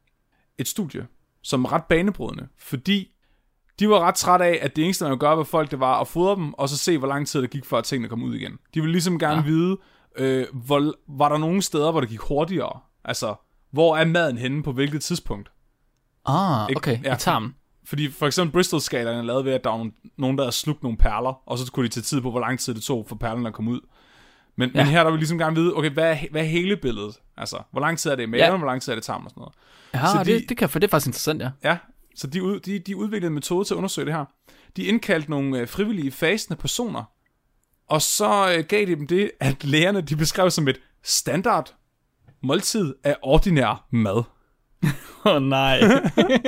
et studie, som ret banebrydende, fordi de var ret trætte af, at det eneste, man kunne gøre ved folk, det var at fodre dem, og så se, hvor lang tid det gik, før tingene kom ud igen. De ville ligesom gerne ja. vide, øh, hvor, var der nogle steder, hvor det gik hurtigere? Altså, hvor er maden henne på hvilket tidspunkt? Ah, okay, Ja. ja. i tarmen. Fordi for eksempel Bristol-skalaen er lavet ved, at der var nogen, der havde slugt nogle perler, og så kunne de tage tid på, hvor lang tid det tog for perlerne at komme ud. Men, ja. Men her der vil vi ligesom gerne vide, okay, hvad er, hvad er hele billedet? Altså, hvor lang tid er det i maven, ja. Hvor lang tid er det tarmen og sådan noget. Ja, Så så de- det, det kan for det er faktisk interessant, ja. Ja, så de, ud, de, de udviklede en metode til at undersøge det her. De indkaldte nogle øh, frivillige fasende personer, og så øh, gav de dem det, at lægerne de beskrev som et standard måltid af ordinær mad. Åh oh, nej.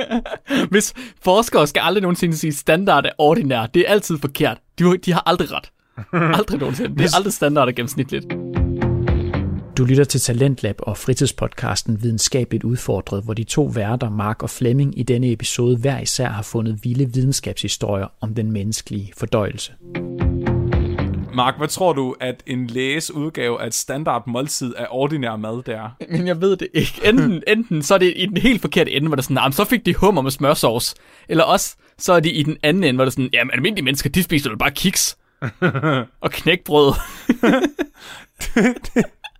Hvis forskere skal aldrig nogensinde sige standard er ordinær, det er altid forkert. De, de har aldrig ret. Aldrig nogensinde. Det er aldrig standard og gennemsnitligt. Du lytter til Talentlab og fritidspodcasten Videnskabeligt Udfordret, hvor de to værter, Mark og Flemming, i denne episode hver især har fundet vilde videnskabshistorier om den menneskelige fordøjelse. Mark, hvad tror du, at en læges udgave af et standard måltid af ordinær mad, det er? Men jeg ved det ikke. Enten, enten så er det i den helt forkerte ende, hvor det er sådan, nah, så fik de hummer med smørsovs. Eller også, så er de i den anden ende, hvor det er sådan, jamen almindelige mennesker, de spiser jo bare kiks. og knækbrød.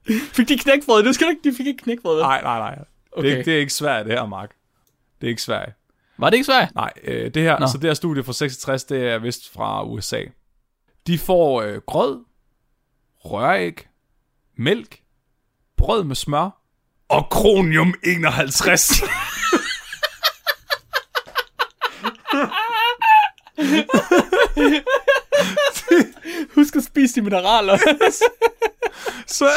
fik de knækbrød? Det skal ikke, de fik ikke knækbrød. Nej, nej, nej. Okay. Det, er, det er ikke svært, det her, Mark. Det er ikke svært. Var det ikke svært? Nej, øh, det her, Nå. så det her studie fra 66, det er vist fra USA. De får øh, grød, røræg, mælk, brød med smør og kronium 51. Husk at spise de mineraler. så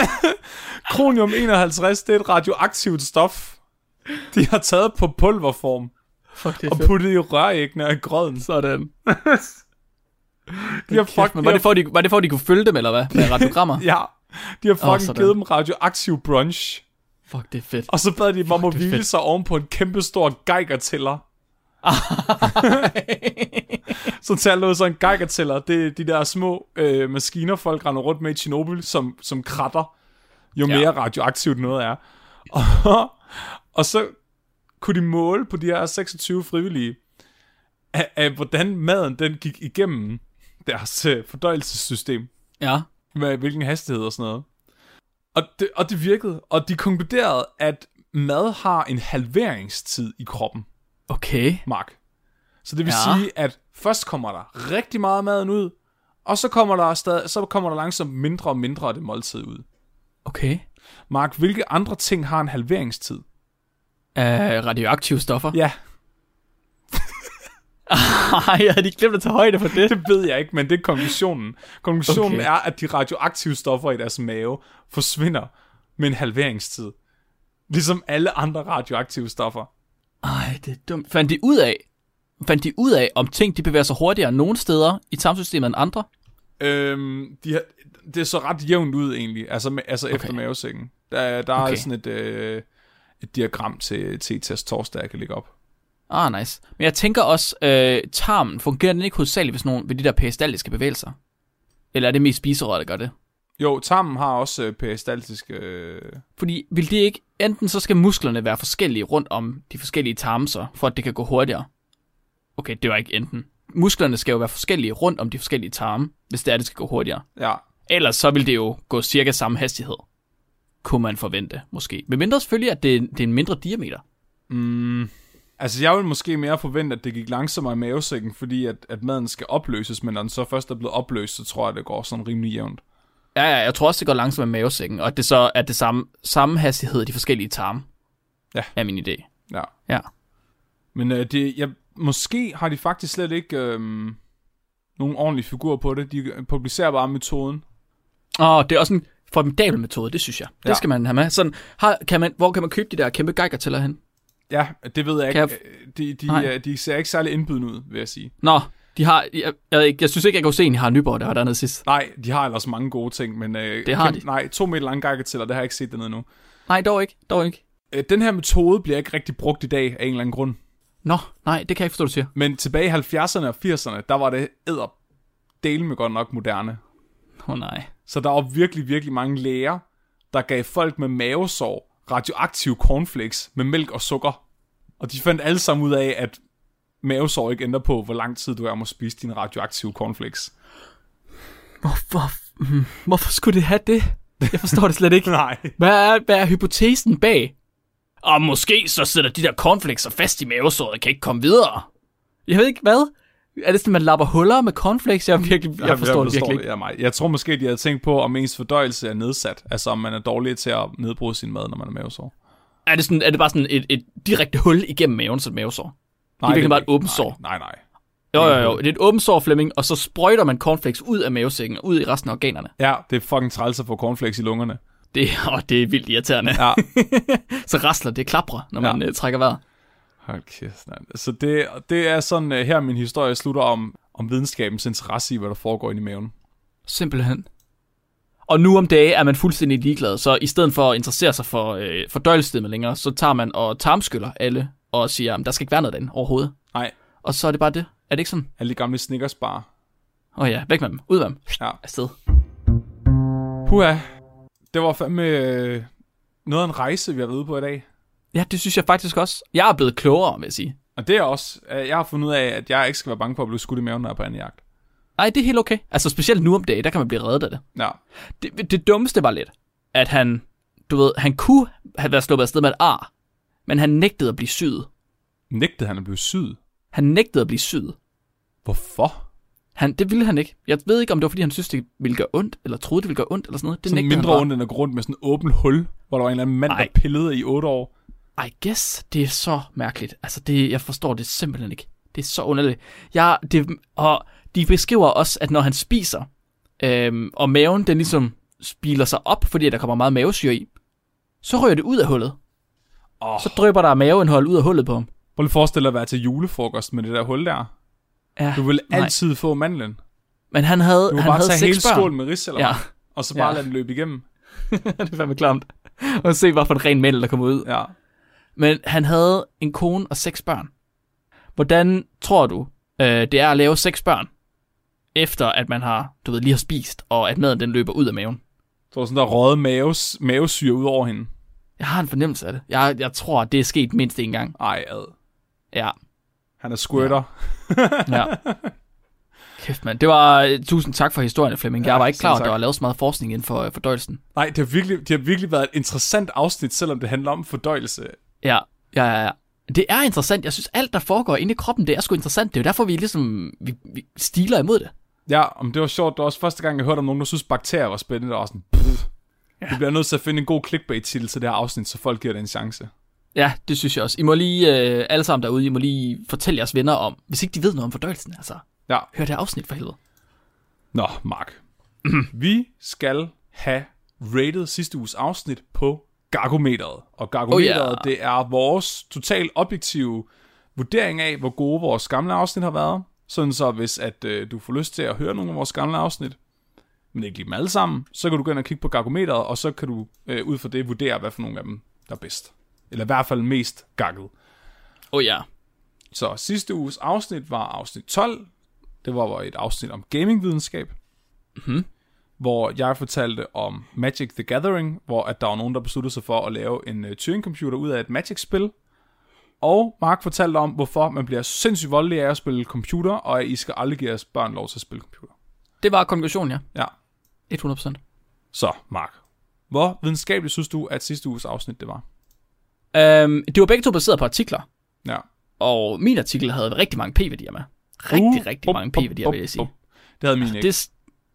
kronium 51, det er et radioaktivt stof. De har taget på pulverform Fuck, det og puttet i røræggene og grøden. Sådan. De har, Fuck, fuck, men var det, for, de, var det for, at de kunne følge dem, eller hvad? Med radiogrammer? Ja, de har fucking sådan. givet dem radioaktiv brunch. Fuck, det er fedt. Og så bad de dem om at hvile fedt. sig oven på en kæmpe stor geigertæller. så taler ud sådan en geigertæller. Det er de der små øh, maskiner, folk render rundt med i Chernobyl, som, som kratter, jo Ja. mere radioaktivt noget er. Og, og så kunne de måle på de her 26 frivillige, af, af hvordan maden den gik igennem deres øh, fordøjelsessystem Ja. med hvilken hastighed og sådan noget. Og det, og det virkede, og de konkluderede, at mad har en halveringstid i kroppen, Okay. Mark. Så det vil Ja. sige, at først kommer der rigtig meget maden ud, og så kommer der, stadig, så kommer der langsomt mindre og mindre af det måltid ud. Okay. Mark, hvilke andre ting har en halveringstid? Uh, radioaktive stoffer. Ja, Ej, jeg havde ikke glemt at tage højde for det. det ved jeg ikke, men det er konklusionen. Konklusionen Okay. er, at de radioaktive stoffer i deres mave forsvinder med en halveringstid. Ligesom alle andre radioaktive stoffer. Ej, det er dumt. Fandt de ud af, fandt de ud af, om ting de bevæger sig hurtigere nogle steder i tarmsystemet end andre? Øhm, de har, det så ret jævnt ud egentlig, altså, med, altså okay. efter mavesækken. Der, der okay. Er sådan et, øh, et diagram til T-test torsdag, jeg kan lægge op. Ah, nice. Men jeg tænker også, øh, tarmen, fungerer den ikke hovedsageligt hvis nogen, ved de der peristaltiske bevægelser? Eller er det mest spiserøret, der gør det? Jo, tarmen har også øh, peristaltiske... Øh, Fordi vil det ikke, enten så skal musklerne være forskellige rundt om de forskellige tarme så, for at det kan gå hurtigere. Okay, det var ikke enten. musklerne skal jo være forskellige rundt om de forskellige tarme, hvis det er, det skal gå hurtigere. Ja. Ellers så vil det jo gå cirka samme hastighed, kunne man forvente, måske. Men mindre selvfølgelig, at det, det er en mindre diameter. Mm, altså, jeg vil måske mere forvente, at det gik langsommere i mavesækken, fordi at, at maden skal opløses, men når den så først er blevet opløst, så tror jeg, det går sådan rimelig jævnt. Ja, ja, jeg tror også, det går langsomt med mavesækken, og at det så er det samme, samme hastighed i de forskellige tarme. Ja. Er min idé. Ja. Ja. Men øh, det, jeg, måske har de faktisk slet ikke øh, nogen ordentlige figurer på det. De publicerer bare metoden. Og det er også en formidabel metode, det synes jeg. Det Ja. skal man have med. Sådan, har, kan man, hvor kan man købe de der kæmpe geigertæller hen? Ja, det ved jeg Kan ikke. jeg De, de, Nej. de, de ser ikke særlig indbydende ud, vil jeg sige. Nå, de har, jeg, jeg, jeg synes ikke, jeg kan se, at de har Nyborg, der var dernede sidst. Nej, de har ellers mange gode ting, men... Øh, Det har kæmpe- de. Nej, to meter lange gakketæller, det har jeg ikke set dernede nu. Nej, dog ikke, dog ikke. Øh, den her metode bliver ikke rigtig brugt i dag af en eller anden grund. Nå, nej, det kan jeg ikke forstå, du siger. Men tilbage i 70'erne og 80'erne, der var det æder dele med godt nok moderne. Åh oh, nej. Så der var virkelig, virkelig mange læger, der gav folk med mavesår radioaktive cornflakes med mælk og sukker. Og de fandt alle sammen ud af, at mavesår ikke ændrer på, hvor lang tid du er må spise dine radioaktive cornflakes. Hvorfor, hmm, hvorfor skulle det have det? Jeg forstår det slet ikke. Nej. Hvad er, hvad er hypotesen bag? Og måske så sidder de der cornflakes så fast i mavesåret og kan ikke komme videre. Jeg ved ikke, hvad? Er det sådan, man lapper huller med cornflakes? Jeg, virkelig, jeg, jeg forstår det virkelig ikke. Mig. Jeg tror måske, de havde tænkt på, om ens fordøjelse er nedsat. Altså, om man er dårlig til at nedbryde sin mad, når man er mavesår. Er det, sådan, er det bare sådan et, et direkte hul igennem maven, så et mavesår? Det er virkelig bare et åbent nej, sår. Nej, nej. Jo, jo, jo. Det er et åbent sår, Flemming, og så sprøjter man cornflakes ud af mavesækken og ud i resten af organerne. Ja, det er fucking træls at få cornflakes i lungerne. Det, åh, det er vildt irriterende. Ja. så rasler det klapper, når man Ja. uh, trækker vejret. Hold kæft, mand. Så det, det er sådan, uh, her min historie slutter om, om videnskabens interesse i, hvad der foregår inde i maven. Simpelthen. Og nu om dage er man fuldstændig ligeglad, så i stedet for at interessere sig for øh, fordøjelsessystemet længere, så tager man og tarmskyller alle og siger, at der skal ikke være noget derinde overhovedet. Nej, Og så er det bare det. Er det ikke sådan? alle de gamle Snickers bare. Åh oh ja, væk med dem. Ud med dem. Ja. Afsted. Puha, det var fandme øh, noget af en rejse, vi har været ude på i dag. Ja, det synes jeg faktisk også. Jeg er blevet klogere, vil jeg sige. Og det er også, øh, jeg har fundet ud af, at jeg ikke skal være bange for at blive skudt i maven, når jeg er på anden jagt. Nej, det er helt okay. Altså specielt nu om dagen, der kan man blive reddet af det. Ja, det. Det dummeste var lidt, at han, du ved, han kunne have været sluppet afsted med et ar, men han nægtede at blive syet. nægtede han at blive syet. Han nægtede at blive syet. Hvorfor? Han, det ville han ikke. Jeg ved ikke, om det var, fordi han synes, det ville gøre ondt, eller troede, det ville gøre ondt, eller sådan noget. Det Sådan mindre han ondt end at gå rundt med sådan en åben hul, hvor der var en eller anden mand, Nej. der pillede i otte år. I guess, det er så mærkeligt. Altså, det, jeg forstår det simpelthen ikke. Det er så underligt. Jeg, det, og de beskriver også, at når han spiser, øhm, og maven, den ligesom spiler sig op, fordi der kommer meget mavesyre i, så rører det ud af hullet. Oh. Så drøber der maveindhold ud af hullet på ham. Prøv lige at forestille dig at være til julefrokost med det der hul der. Ja, Du vil nej. altid få mandlen. Men han havde, Du han bare havde tage seks hele børn. skålen med ris eller Ja. og så bare Ja. lade den løbe igennem. det er fandme klamt. Og se, hvad for en ren mænd, der kommer ud. Ja. Men han havde en kone og seks børn. Hvordan tror du, øh, det er at lave seks børn, efter at man har, du ved, lige har spist, og at maden den løber ud af maven? Så var sådan der røget maves, mavesyre ud over hende. Jeg har en fornemmelse af det. Jeg, jeg tror, det er sket mindst en gang. Ej, ad. Ja, Han er squirter. ja. Kæft, mand. Det var, øh, tusind tak for historien, Flemming. Jeg Ja, var ikke klar, at der var lavet så meget forskning inden for øh, fordøjelsen. Nej, det har, virkelig, det har virkelig været et interessant afsnit, selvom det handler om fordøjelse. Ja, ja, ja, ja. Det er interessant. Jeg synes, alt, der foregår inde i kroppen, det er sgu interessant. Det er jo derfor, vi ligesom vi, vi stiler imod det. Ja, om det var sjovt. Det var også første gang, jeg hørte om nogen, der synes, bakterier var spændende. Og sådan, pff. Ja. Vi bliver nødt til at finde en god clickbait-titel til det her afsnit, så folk giver det en chance. Ja, det synes jeg også. I må lige, øh, alle sammen derude, I må lige fortælle jeres venner om, hvis ikke de ved noget om fordøjelsen, altså. Ja. Hør det her afsnit for helvede. Nå, Mark. vi skal have rated sidste uges afsnit på Gargometeret. Og Gargometeret, Oh, oh, ja. det er vores totalt objektive vurdering af, hvor gode vores gamle afsnit har været. Sådan så, hvis at øh, du får lyst til at høre nogle af vores gamle afsnit, men ikke lige dem alle sammen, så kan du gå ind og kigge på Gargometeret, og så kan du øh, ud fra det vurdere, hvad for nogle af dem, der er bedst. Eller i hvert fald mest gakket. Oh, ja. Så sidste uges afsnit var afsnit 12. Det var et afsnit om gamingvidenskab. Mhm. Hvor jeg fortalte om Magic the Gathering, hvor at der var nogen, der besluttede sig for at lave en uh, Turing-computer ud af et Magic-spil. Og Mark fortalte om, hvorfor man bliver sindssygt voldelig af at spille computer, og at I skal aldrig give jeres børn lov til at spille computer. Det var konklusionen, ja. Ja. 100%. Så, Mark. Hvor videnskabeligt synes du, at sidste uges afsnit det var? Øhm, det var begge to baseret på artikler, Ja. og min artikel havde rigtig mange p-værdier med. Rigtig, uh, rigtig bup, mange p-værdier, bup, vil jeg sige. bup. Det havde min ikke. Det,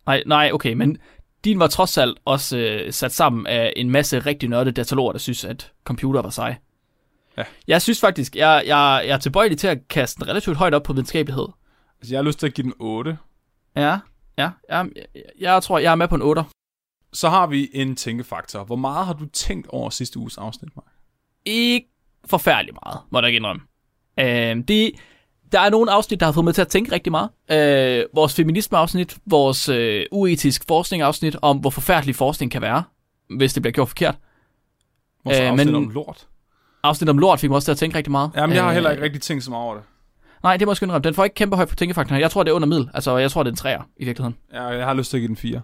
nej, nej, okay, men din var trods alt også øh, sat sammen af en masse rigtig nørdede dataloger, der synes, at computer var sej. Ja. Jeg synes faktisk, jeg, jeg, jeg er tilbøjelig til at kaste den relativt højt op på videnskabelighed. Altså, jeg har lyst til at give den 8. Ja, ja, jeg, jeg, jeg tror, jeg er med på en 8. Så har vi en tænkefaktor. Hvor meget har du tænkt over sidste uges afsnit, Mark? Ikke forfærdelig meget, må jeg ikke indrømme. Øh, det, der er nogle afsnit, der har fået mig til at tænke rigtig meget. Øh, vores feminisme-afsnit, vores øh, uetisk forskning-afsnit om, hvor forfærdelig forskning kan være, hvis det bliver gjort forkert. Vores Øh, afsnit men- om lort. Afsnit om lort fik mig også til at tænke rigtig meget. Jamen, jeg har Øh, heller ikke rigtig tænkt så meget over det. Nej, det må jeg indrømme. Den får ikke kæmpe højt på tænkefaktoren. Jeg tror, det er under middel. Altså, jeg tror, det er en træer i virkeligheden. Jeg, jeg har lyst til at give den 4.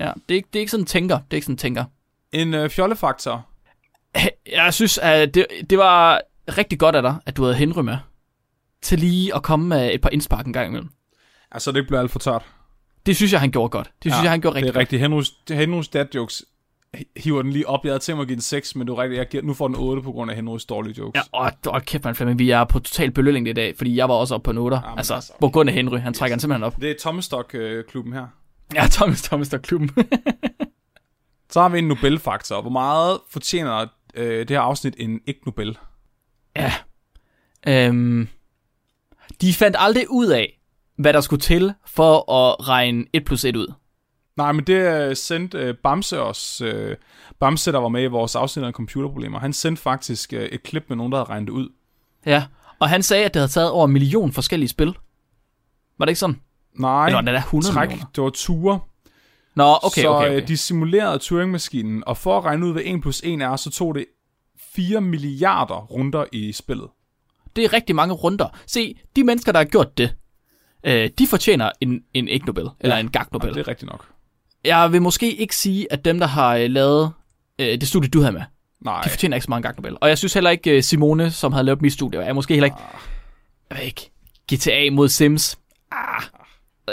Ja, det er, ikke, det er ikke sådan en tænker. Det er ikke sådan en tænker. En øh, fjollefaktor. Jeg synes, at det, det var rigtig godt af dig, at du havde Henry med. Til lige at komme med et par indspark en gang imellem. Altså, det bliver alt for tørt. Det synes jeg, han gjorde godt. Det synes jeg, han gjorde rigtig Det er rigtigt. Henrys, Henrys dad jokes hiver den lige op. Jeg havde tænkt mig at give den 6, men du rigtigt. Jeg giver, nu får den 8 på grund af Henrys dårlige jokes. Ja, åh, åh kæft man, Flemming, vi er på total belønning i dag, fordi jeg var også oppe på noter. Jamen, altså, altså, på grund af Henry, han trækker den simpelthen op. Det er Tommestok-klubben her. Ja, Thomas, Thomas, der er klubben. Så har vi en Nobelfaktor. Hvor meget fortjener øh, det her afsnit en ikke Nobel? ja. Øhm, de fandt aldrig ud af, hvad der skulle til for at regne 1 plus 1 ud. Nej, men det øh, sendte øh, Bamse os. Øh, Bamse, der var med i vores afsnit af computerproblemer. Han sendte faktisk et klip med nogen, der havde regnet ud. Ja, og han sagde, at det havde taget over en million forskellige spil. Var det ikke sådan? Nej, Eller det der 100 træk. millioner? Det var ture. Nå, okay, så okay, okay. de simulerede Turing-maskinen, og for at regne ud, hvad 1 plus 1 er, så tog det 4 milliarder runder i spillet. Det er rigtig mange runder. Se, de mennesker, der har gjort det, øh, de fortjener en, en ikke Nobel, eller Ja, en gag Nobel. Ja, det er rigtigt nok. Jeg vil måske ikke sige, at dem, der har øh, lavet øh, det studie, du havde med, Nej, de fortjener ikke så mange gag Nobel. Og jeg synes heller ikke, øh, Simone, som havde lavet mit studie, er måske heller ikke, jeg ved ikke, GTA mod Sims. Ah.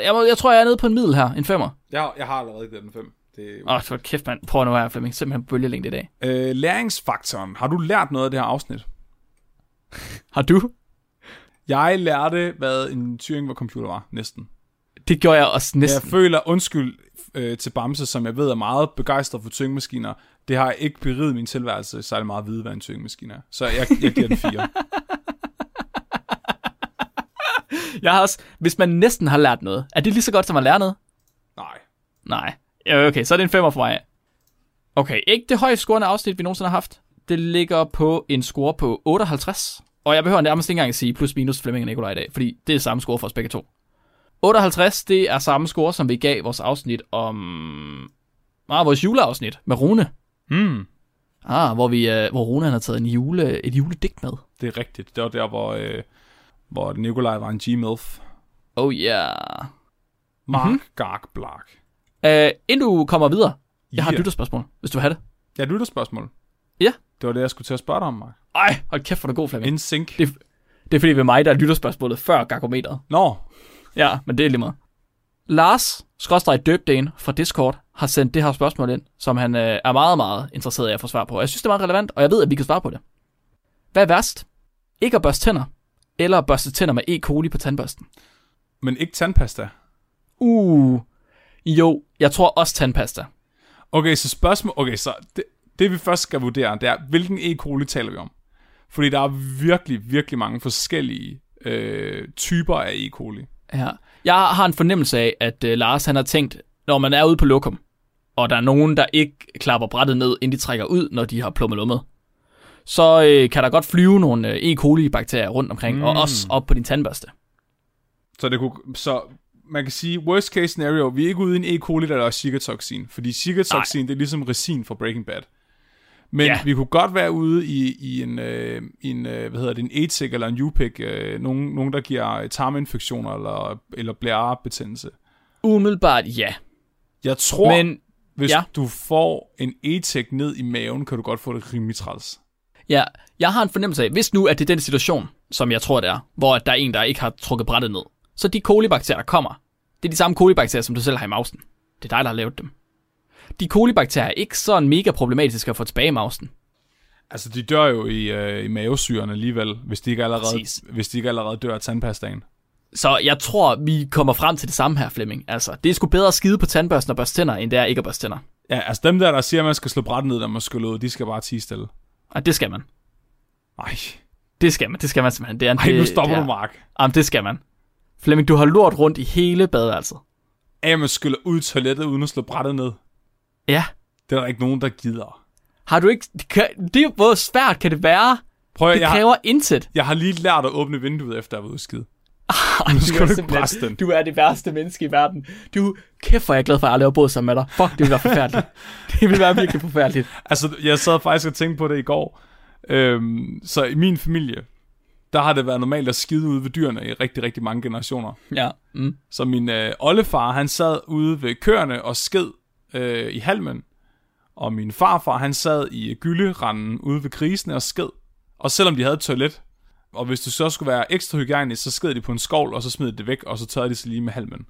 Jeg, må, jeg tror, jeg er nede på en middel her, en femmer. jeg, jeg har allerede givet den 5. Det, Åh, oh, kæft mand, prøv nu her, Flemming, simpelthen bølgelængde i dag. øh, læringsfaktoren. Har du lært noget af det her afsnit? Har du? Jeg lærte, hvad en Turing var computer var, næsten. Det gjorde jeg også Jeg næsten. føler undskyld øh, til Bamse, som jeg ved er meget begejstret for Turing-maskiner. Det har ikke beriget min tilværelse særlig meget at vide, hvad en Turing-maskine er. Så jeg, jeg giver den 4. Jeg har også, hvis man næsten har lært noget, er det lige så godt som at lære noget? Nej. Nej. Ja, okay, så er det en femmer for mig. Okay, ikke det højst scorende afsnit, vi nogensinde har haft. Det ligger på en score på 58. Og jeg behøver nærmest ikke engang at sige plus minus Flemming og Nikolaj i dag, fordi det er samme score for os begge to. 58, det er samme score, som vi gav vores afsnit om... Ah, vores juleafsnit med Rune. Mm, Ah, hvor, vi, øh, hvor Rune han har taget en jule, et juledigt med. det er rigtigt. Det var der, hvor, øh, hvor Nikolaj var en G-MILF. Oh yeah. Mark Mhm. mm-hmm. Gark Blark. Uh, inden du kommer videre, jeg har Ja. et lytterspørgsmål, hvis du vil have det. Ja, du er spørgsmål. Ja. Det var det, jeg skulle til at spørge dig om, Mark. Ej, hold kæft, er du god, Flemming. Sync. Det, det er fordi, er mig, der er lytterspørgsmålet før gargometeret. Nå, Ja, men det er lige meget. Lars, skråstrej døbdane fra Discord, har sendt det her spørgsmål ind, som han øh, er meget, meget interesseret i at få svar på. Jeg synes, det er meget relevant, og jeg ved, at vi kan svare på det. Hvad er værst? Ikke at børste tænder, eller at børste tænder med E. coli på tandbørsten? men ikke tandpasta. Uh, jo, jeg tror også tandpasta. Okay, så spørgsmål... Okay, så det, det vi først skal vurdere, det er, hvilken E. coli taler vi om? Fordi der er virkelig, virkelig mange forskellige øh, typer af E. coli. Ja. Jeg har en fornemmelse af, at øh, Lars han har tænkt, når man er ude på lokum, og der er nogen, der ikke klapper brættet ned, inden de trækker ud, når de har plummet lummet, så øh, kan der godt flyve nogle øh, E. coli-bakterier rundt omkring, mm. og også op på din tandbørste. Så, det kunne, så man kan sige, worst case scenario, vi er ikke ude i en E. coli, der er Zika-toxin. Fordi Zika-toxin, det er ligesom resin fra Breaking Bad. Men Ja. vi kunne godt være ude i, i en, øh, en øh, hvad hedder det, en ATIC eller en UPIC, øh, nogen, nogen, der giver tarminfektioner eller, eller blærebetændelse. Umiddelbart ja. Jeg tror, Men, hvis ja. du får en ATIC ned i maven, kan du godt få det rimelig træls. Ja, jeg har en fornemmelse af, hvis nu at det er den situation, som jeg tror det er, hvor der er en, der ikke har trukket brættet ned, så de kolibakterier, der kommer, det er de samme kolibakterier, som du selv har i mausen. Det er dig, der har lavet dem. De kolibakterier er ikke sådan mega problematiske at få tilbage i mausen. Altså, de dør jo i, øh, i mavesyren alligevel, hvis de, ikke allerede, Præcis. hvis de ikke allerede dør af tandpastaen. Så jeg tror, vi kommer frem til det samme her, Flemming. Altså, det er sgu bedre at skide på tandbørsten og børste tænder, end det er ikke at børste tænder. Ja, altså dem der, der siger, at man skal slå brættet ned, når man skyller ud, de skal bare tige stille. Og det skal man. Ej, Det skal man, det skal man simpelthen. Det er, Ej nu stopper det du, Mark. Jamen, det skal man. Flemming, du har lort rundt i hele badeværelset. Af, at man skyller ud i toilettet, uden at slå brættet ned. Ja. Det er der ikke nogen, der gider. Har du ikke... Det, kan, det er jo- hvor svært kan det være? Prøv at, Det jeg, har, kræver intet. jeg har lige lært at åbne vinduet, efter jeg var ude skide. Ej, Nu skal du ikke den. Du er det værste menneske i verden. Du, kæft er jeg glad for, at jeg aldrig har boet sammen med dig. Fuck, det ville være forfærdeligt. det ville være virkelig forfærdeligt. Altså, jeg sad faktisk og tænkte på det i går. Øhm, så i min familie, der har det været normalt at skide ude ved dyrene i rigtig, rigtig mange generationer. Ja. Mm. Så min øh, oldefar, han sad ude ved køerne og sked øh, i halmen. Og min farfar, han sad i gylderanden ude ved grisene og sked. Og selvom de havde et toilet, og hvis du så skulle være ekstra hygiejnisk, så sked de på en skovl, og så smed de det væk, og så tørrede de sig lige med halmen.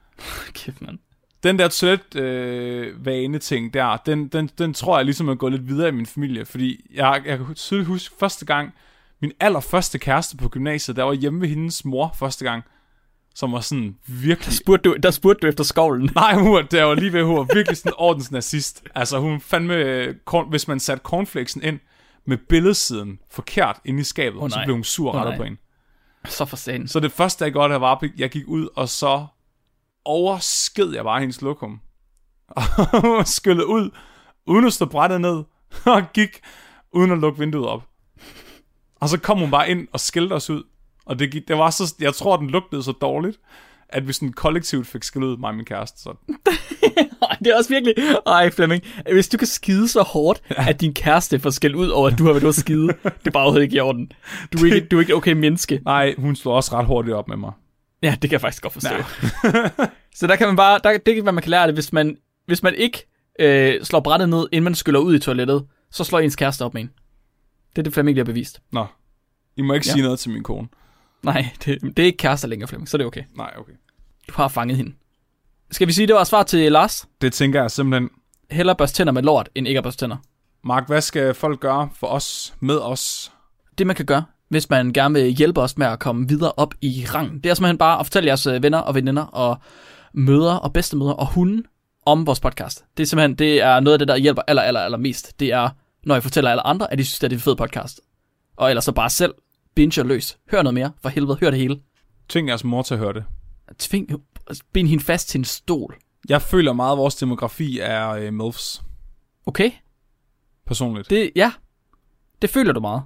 Kæft, mand. Den der toilet øh, ting der, den, den, den tror jeg ligesom er gået lidt videre i min familie, fordi jeg, jeg kan tydeligt huske første gang, min allerførste kæreste på gymnasiet, der var hjemme ved hendes mor første gang, som var sådan virkelig Spurgte du, der spurgte du efter skovlen. Nej, hun var, der var lige ved, hun var virkelig sådan en ordensnazist. Altså, hun fandme, øh, korn, hvis man satte cornflakesen ind med billedsiden forkert inde i skabet, oh, så blev hun sur og nej. på hende. Så for satan. Så det første, jeg der var, jeg gik ud, og så oversked jeg bare hendes lokum. Og skyllede ud, uden at stå brættet ned, og gik, uden at lukke vinduet op. Og så kom hun bare ind og skældte os ud. Og det, gik, det var så, jeg tror, den lugtede så dårligt, at vi sådan kollektivt fik ud, mig og min kæreste. Så Ej, det er også virkelig... Ej, Flemming. Hvis du kan skide så hårdt, at din kæreste får skæld ud over, at du har været ude at skide, det er bare overhovedet ikke i orden. Du er ikke, du er ikke okay menneske. Nej, hun slog også ret hurtigt op med mig. Ja, det kan jeg faktisk godt forstå. så der kan man bare... Der, det kan være, man kan lære det. Hvis man, hvis man ikke øh, slår brættet ned, inden man skyller ud i toilettet, så slår ens kæreste op med en. Det er det, Flemming lige har bevist. Nå, I må ikke Ja. ja. sige noget til min kone. Nej, det, det er ikke kærester længere, Flemming, så er det okay. Nej, okay. Du har fanget hende. Skal vi sige, det var svar til Lars? Det tænker jeg simpelthen. Hellere børste tænder med lort, end ikke at børste tænder. Mark, hvad skal folk gøre for os, med os? Det man kan gøre, hvis man gerne vil hjælpe os med at komme videre op i rangen, det er simpelthen bare at fortælle jeres øh, venner og veninder og mødre og bedstemødre og hunde om vores podcast. Det er simpelthen, det er noget af det, der hjælper aller, aller, aller mest. Det er, når jeg fortæller alle andre, at de synes, at det er en fed podcast. Og ellers så bare selv binge løs. Hør noget mere. For helvede, hør det hele. Tving jeres mor til at høre det. Tving, bind hende fast til en stol. Jeg føler meget, at vores demografi er øh, MILFs, Okay? personligt. Det, ja. Det føler du meget.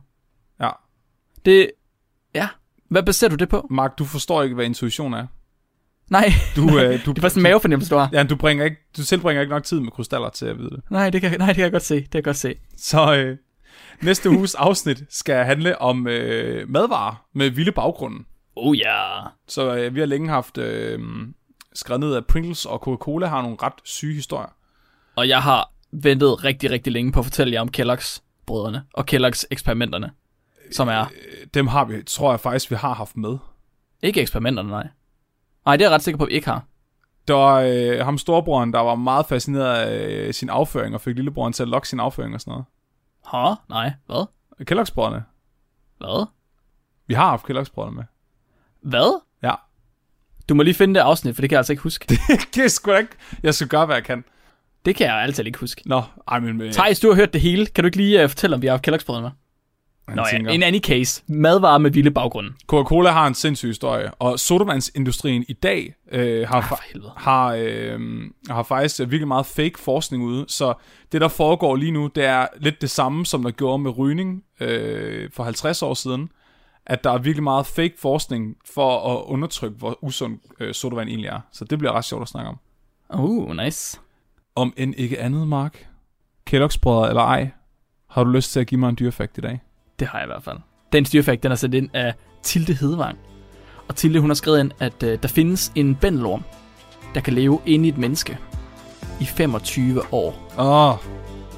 Ja. Det, ja. Hvad baserer du det på? Mark, du forstår ikke, hvad intuition er. Nej, Du, øh, du, det er bare sådan en mavefornemmelse, du har. Ja, du, bringer ikke, du tilbringer ikke nok tid med krystaller til at vide det. Nej, det kan, nej, det kan jeg godt se. Det kan jeg godt se. Så øh, næste uges afsnit skal handle om øh, madvarer med vilde baggrunden. Oh ja. Yeah. Så øh, vi har længe haft øh, skrevet ned, at Pringles og Coca-Cola har nogle ret syge historier. Og jeg har ventet rigtig, rigtig længe på at fortælle jer om Kellogg's brødrene og Kellogg's eksperimenterne. Som er Øh, Dem har vi, tror jeg faktisk, vi har haft med. ikke eksperimenterne, nej. Nej, det er jeg ret sikker på, at vi ikke har. Der var øh, ham storebroren, der var meget fascineret af øh, sin afføring, og fik lillebroren til at lokke sin afføring og sådan noget. Ha? Nej. Hvad? Kellogg's-brødrene. Hvad? Vi har haft Kellogg's-brødrene med. Hvad? Ja. Du må lige finde det afsnit, for det kan jeg altså ikke huske. Det, det er sgu da ikke. Jeg skal gøre, hvad jeg kan. det kan jeg altid ikke huske. Nå, ej, men... Øh, Thijs, du har hørt det hele. Kan du ikke lige uh, fortælle, om vi har haft Kellogg's med? Nå ja, tænker, en anden case. Madvarer med vilde baggrunde. Coca-Cola har en sindssyg historie, og sodavandsindustrien i dag øh, har, Ah, fa- har, øh, har faktisk øh, virkelig meget fake forskning ude. Så det, der foregår lige nu, det er lidt det samme, som der gjorde med rygning øh, for 50 år siden. At der er virkelig meget fake forskning for at undertrykke, hvor usund øh, sodavand egentlig er. Så det bliver ret sjovt at snakke om. Uh, nice. Om end ikke andet, Mark. Kellogg's eller ej, har du lyst til at give mig en dyrefakt i dag? Det har jeg i hvert fald. Den styrfakt, den er sat ind af Tilde Hedevang. Og Tilde, hun har skrevet ind, at øh, der findes en bændelorm, der kan leve inde i et menneske i 25 år. Åh. Oh.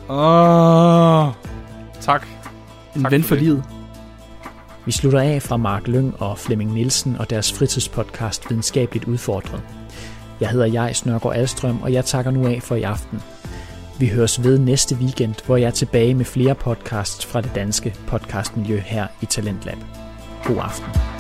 Åh. Oh. Tak. En Tak ven for for livet. Vi slutter af fra Mark Lyng og Flemming Nielsen og deres fritidspodcast Videnskabeligt Udfordret. Jeg hedder Jais Nørgaard Alstrøm, og jeg takker nu af for i aften. Vi høres ved næste weekend, hvor jeg er tilbage med flere podcasts fra det danske podcastmiljø her i Talentlab. God aften.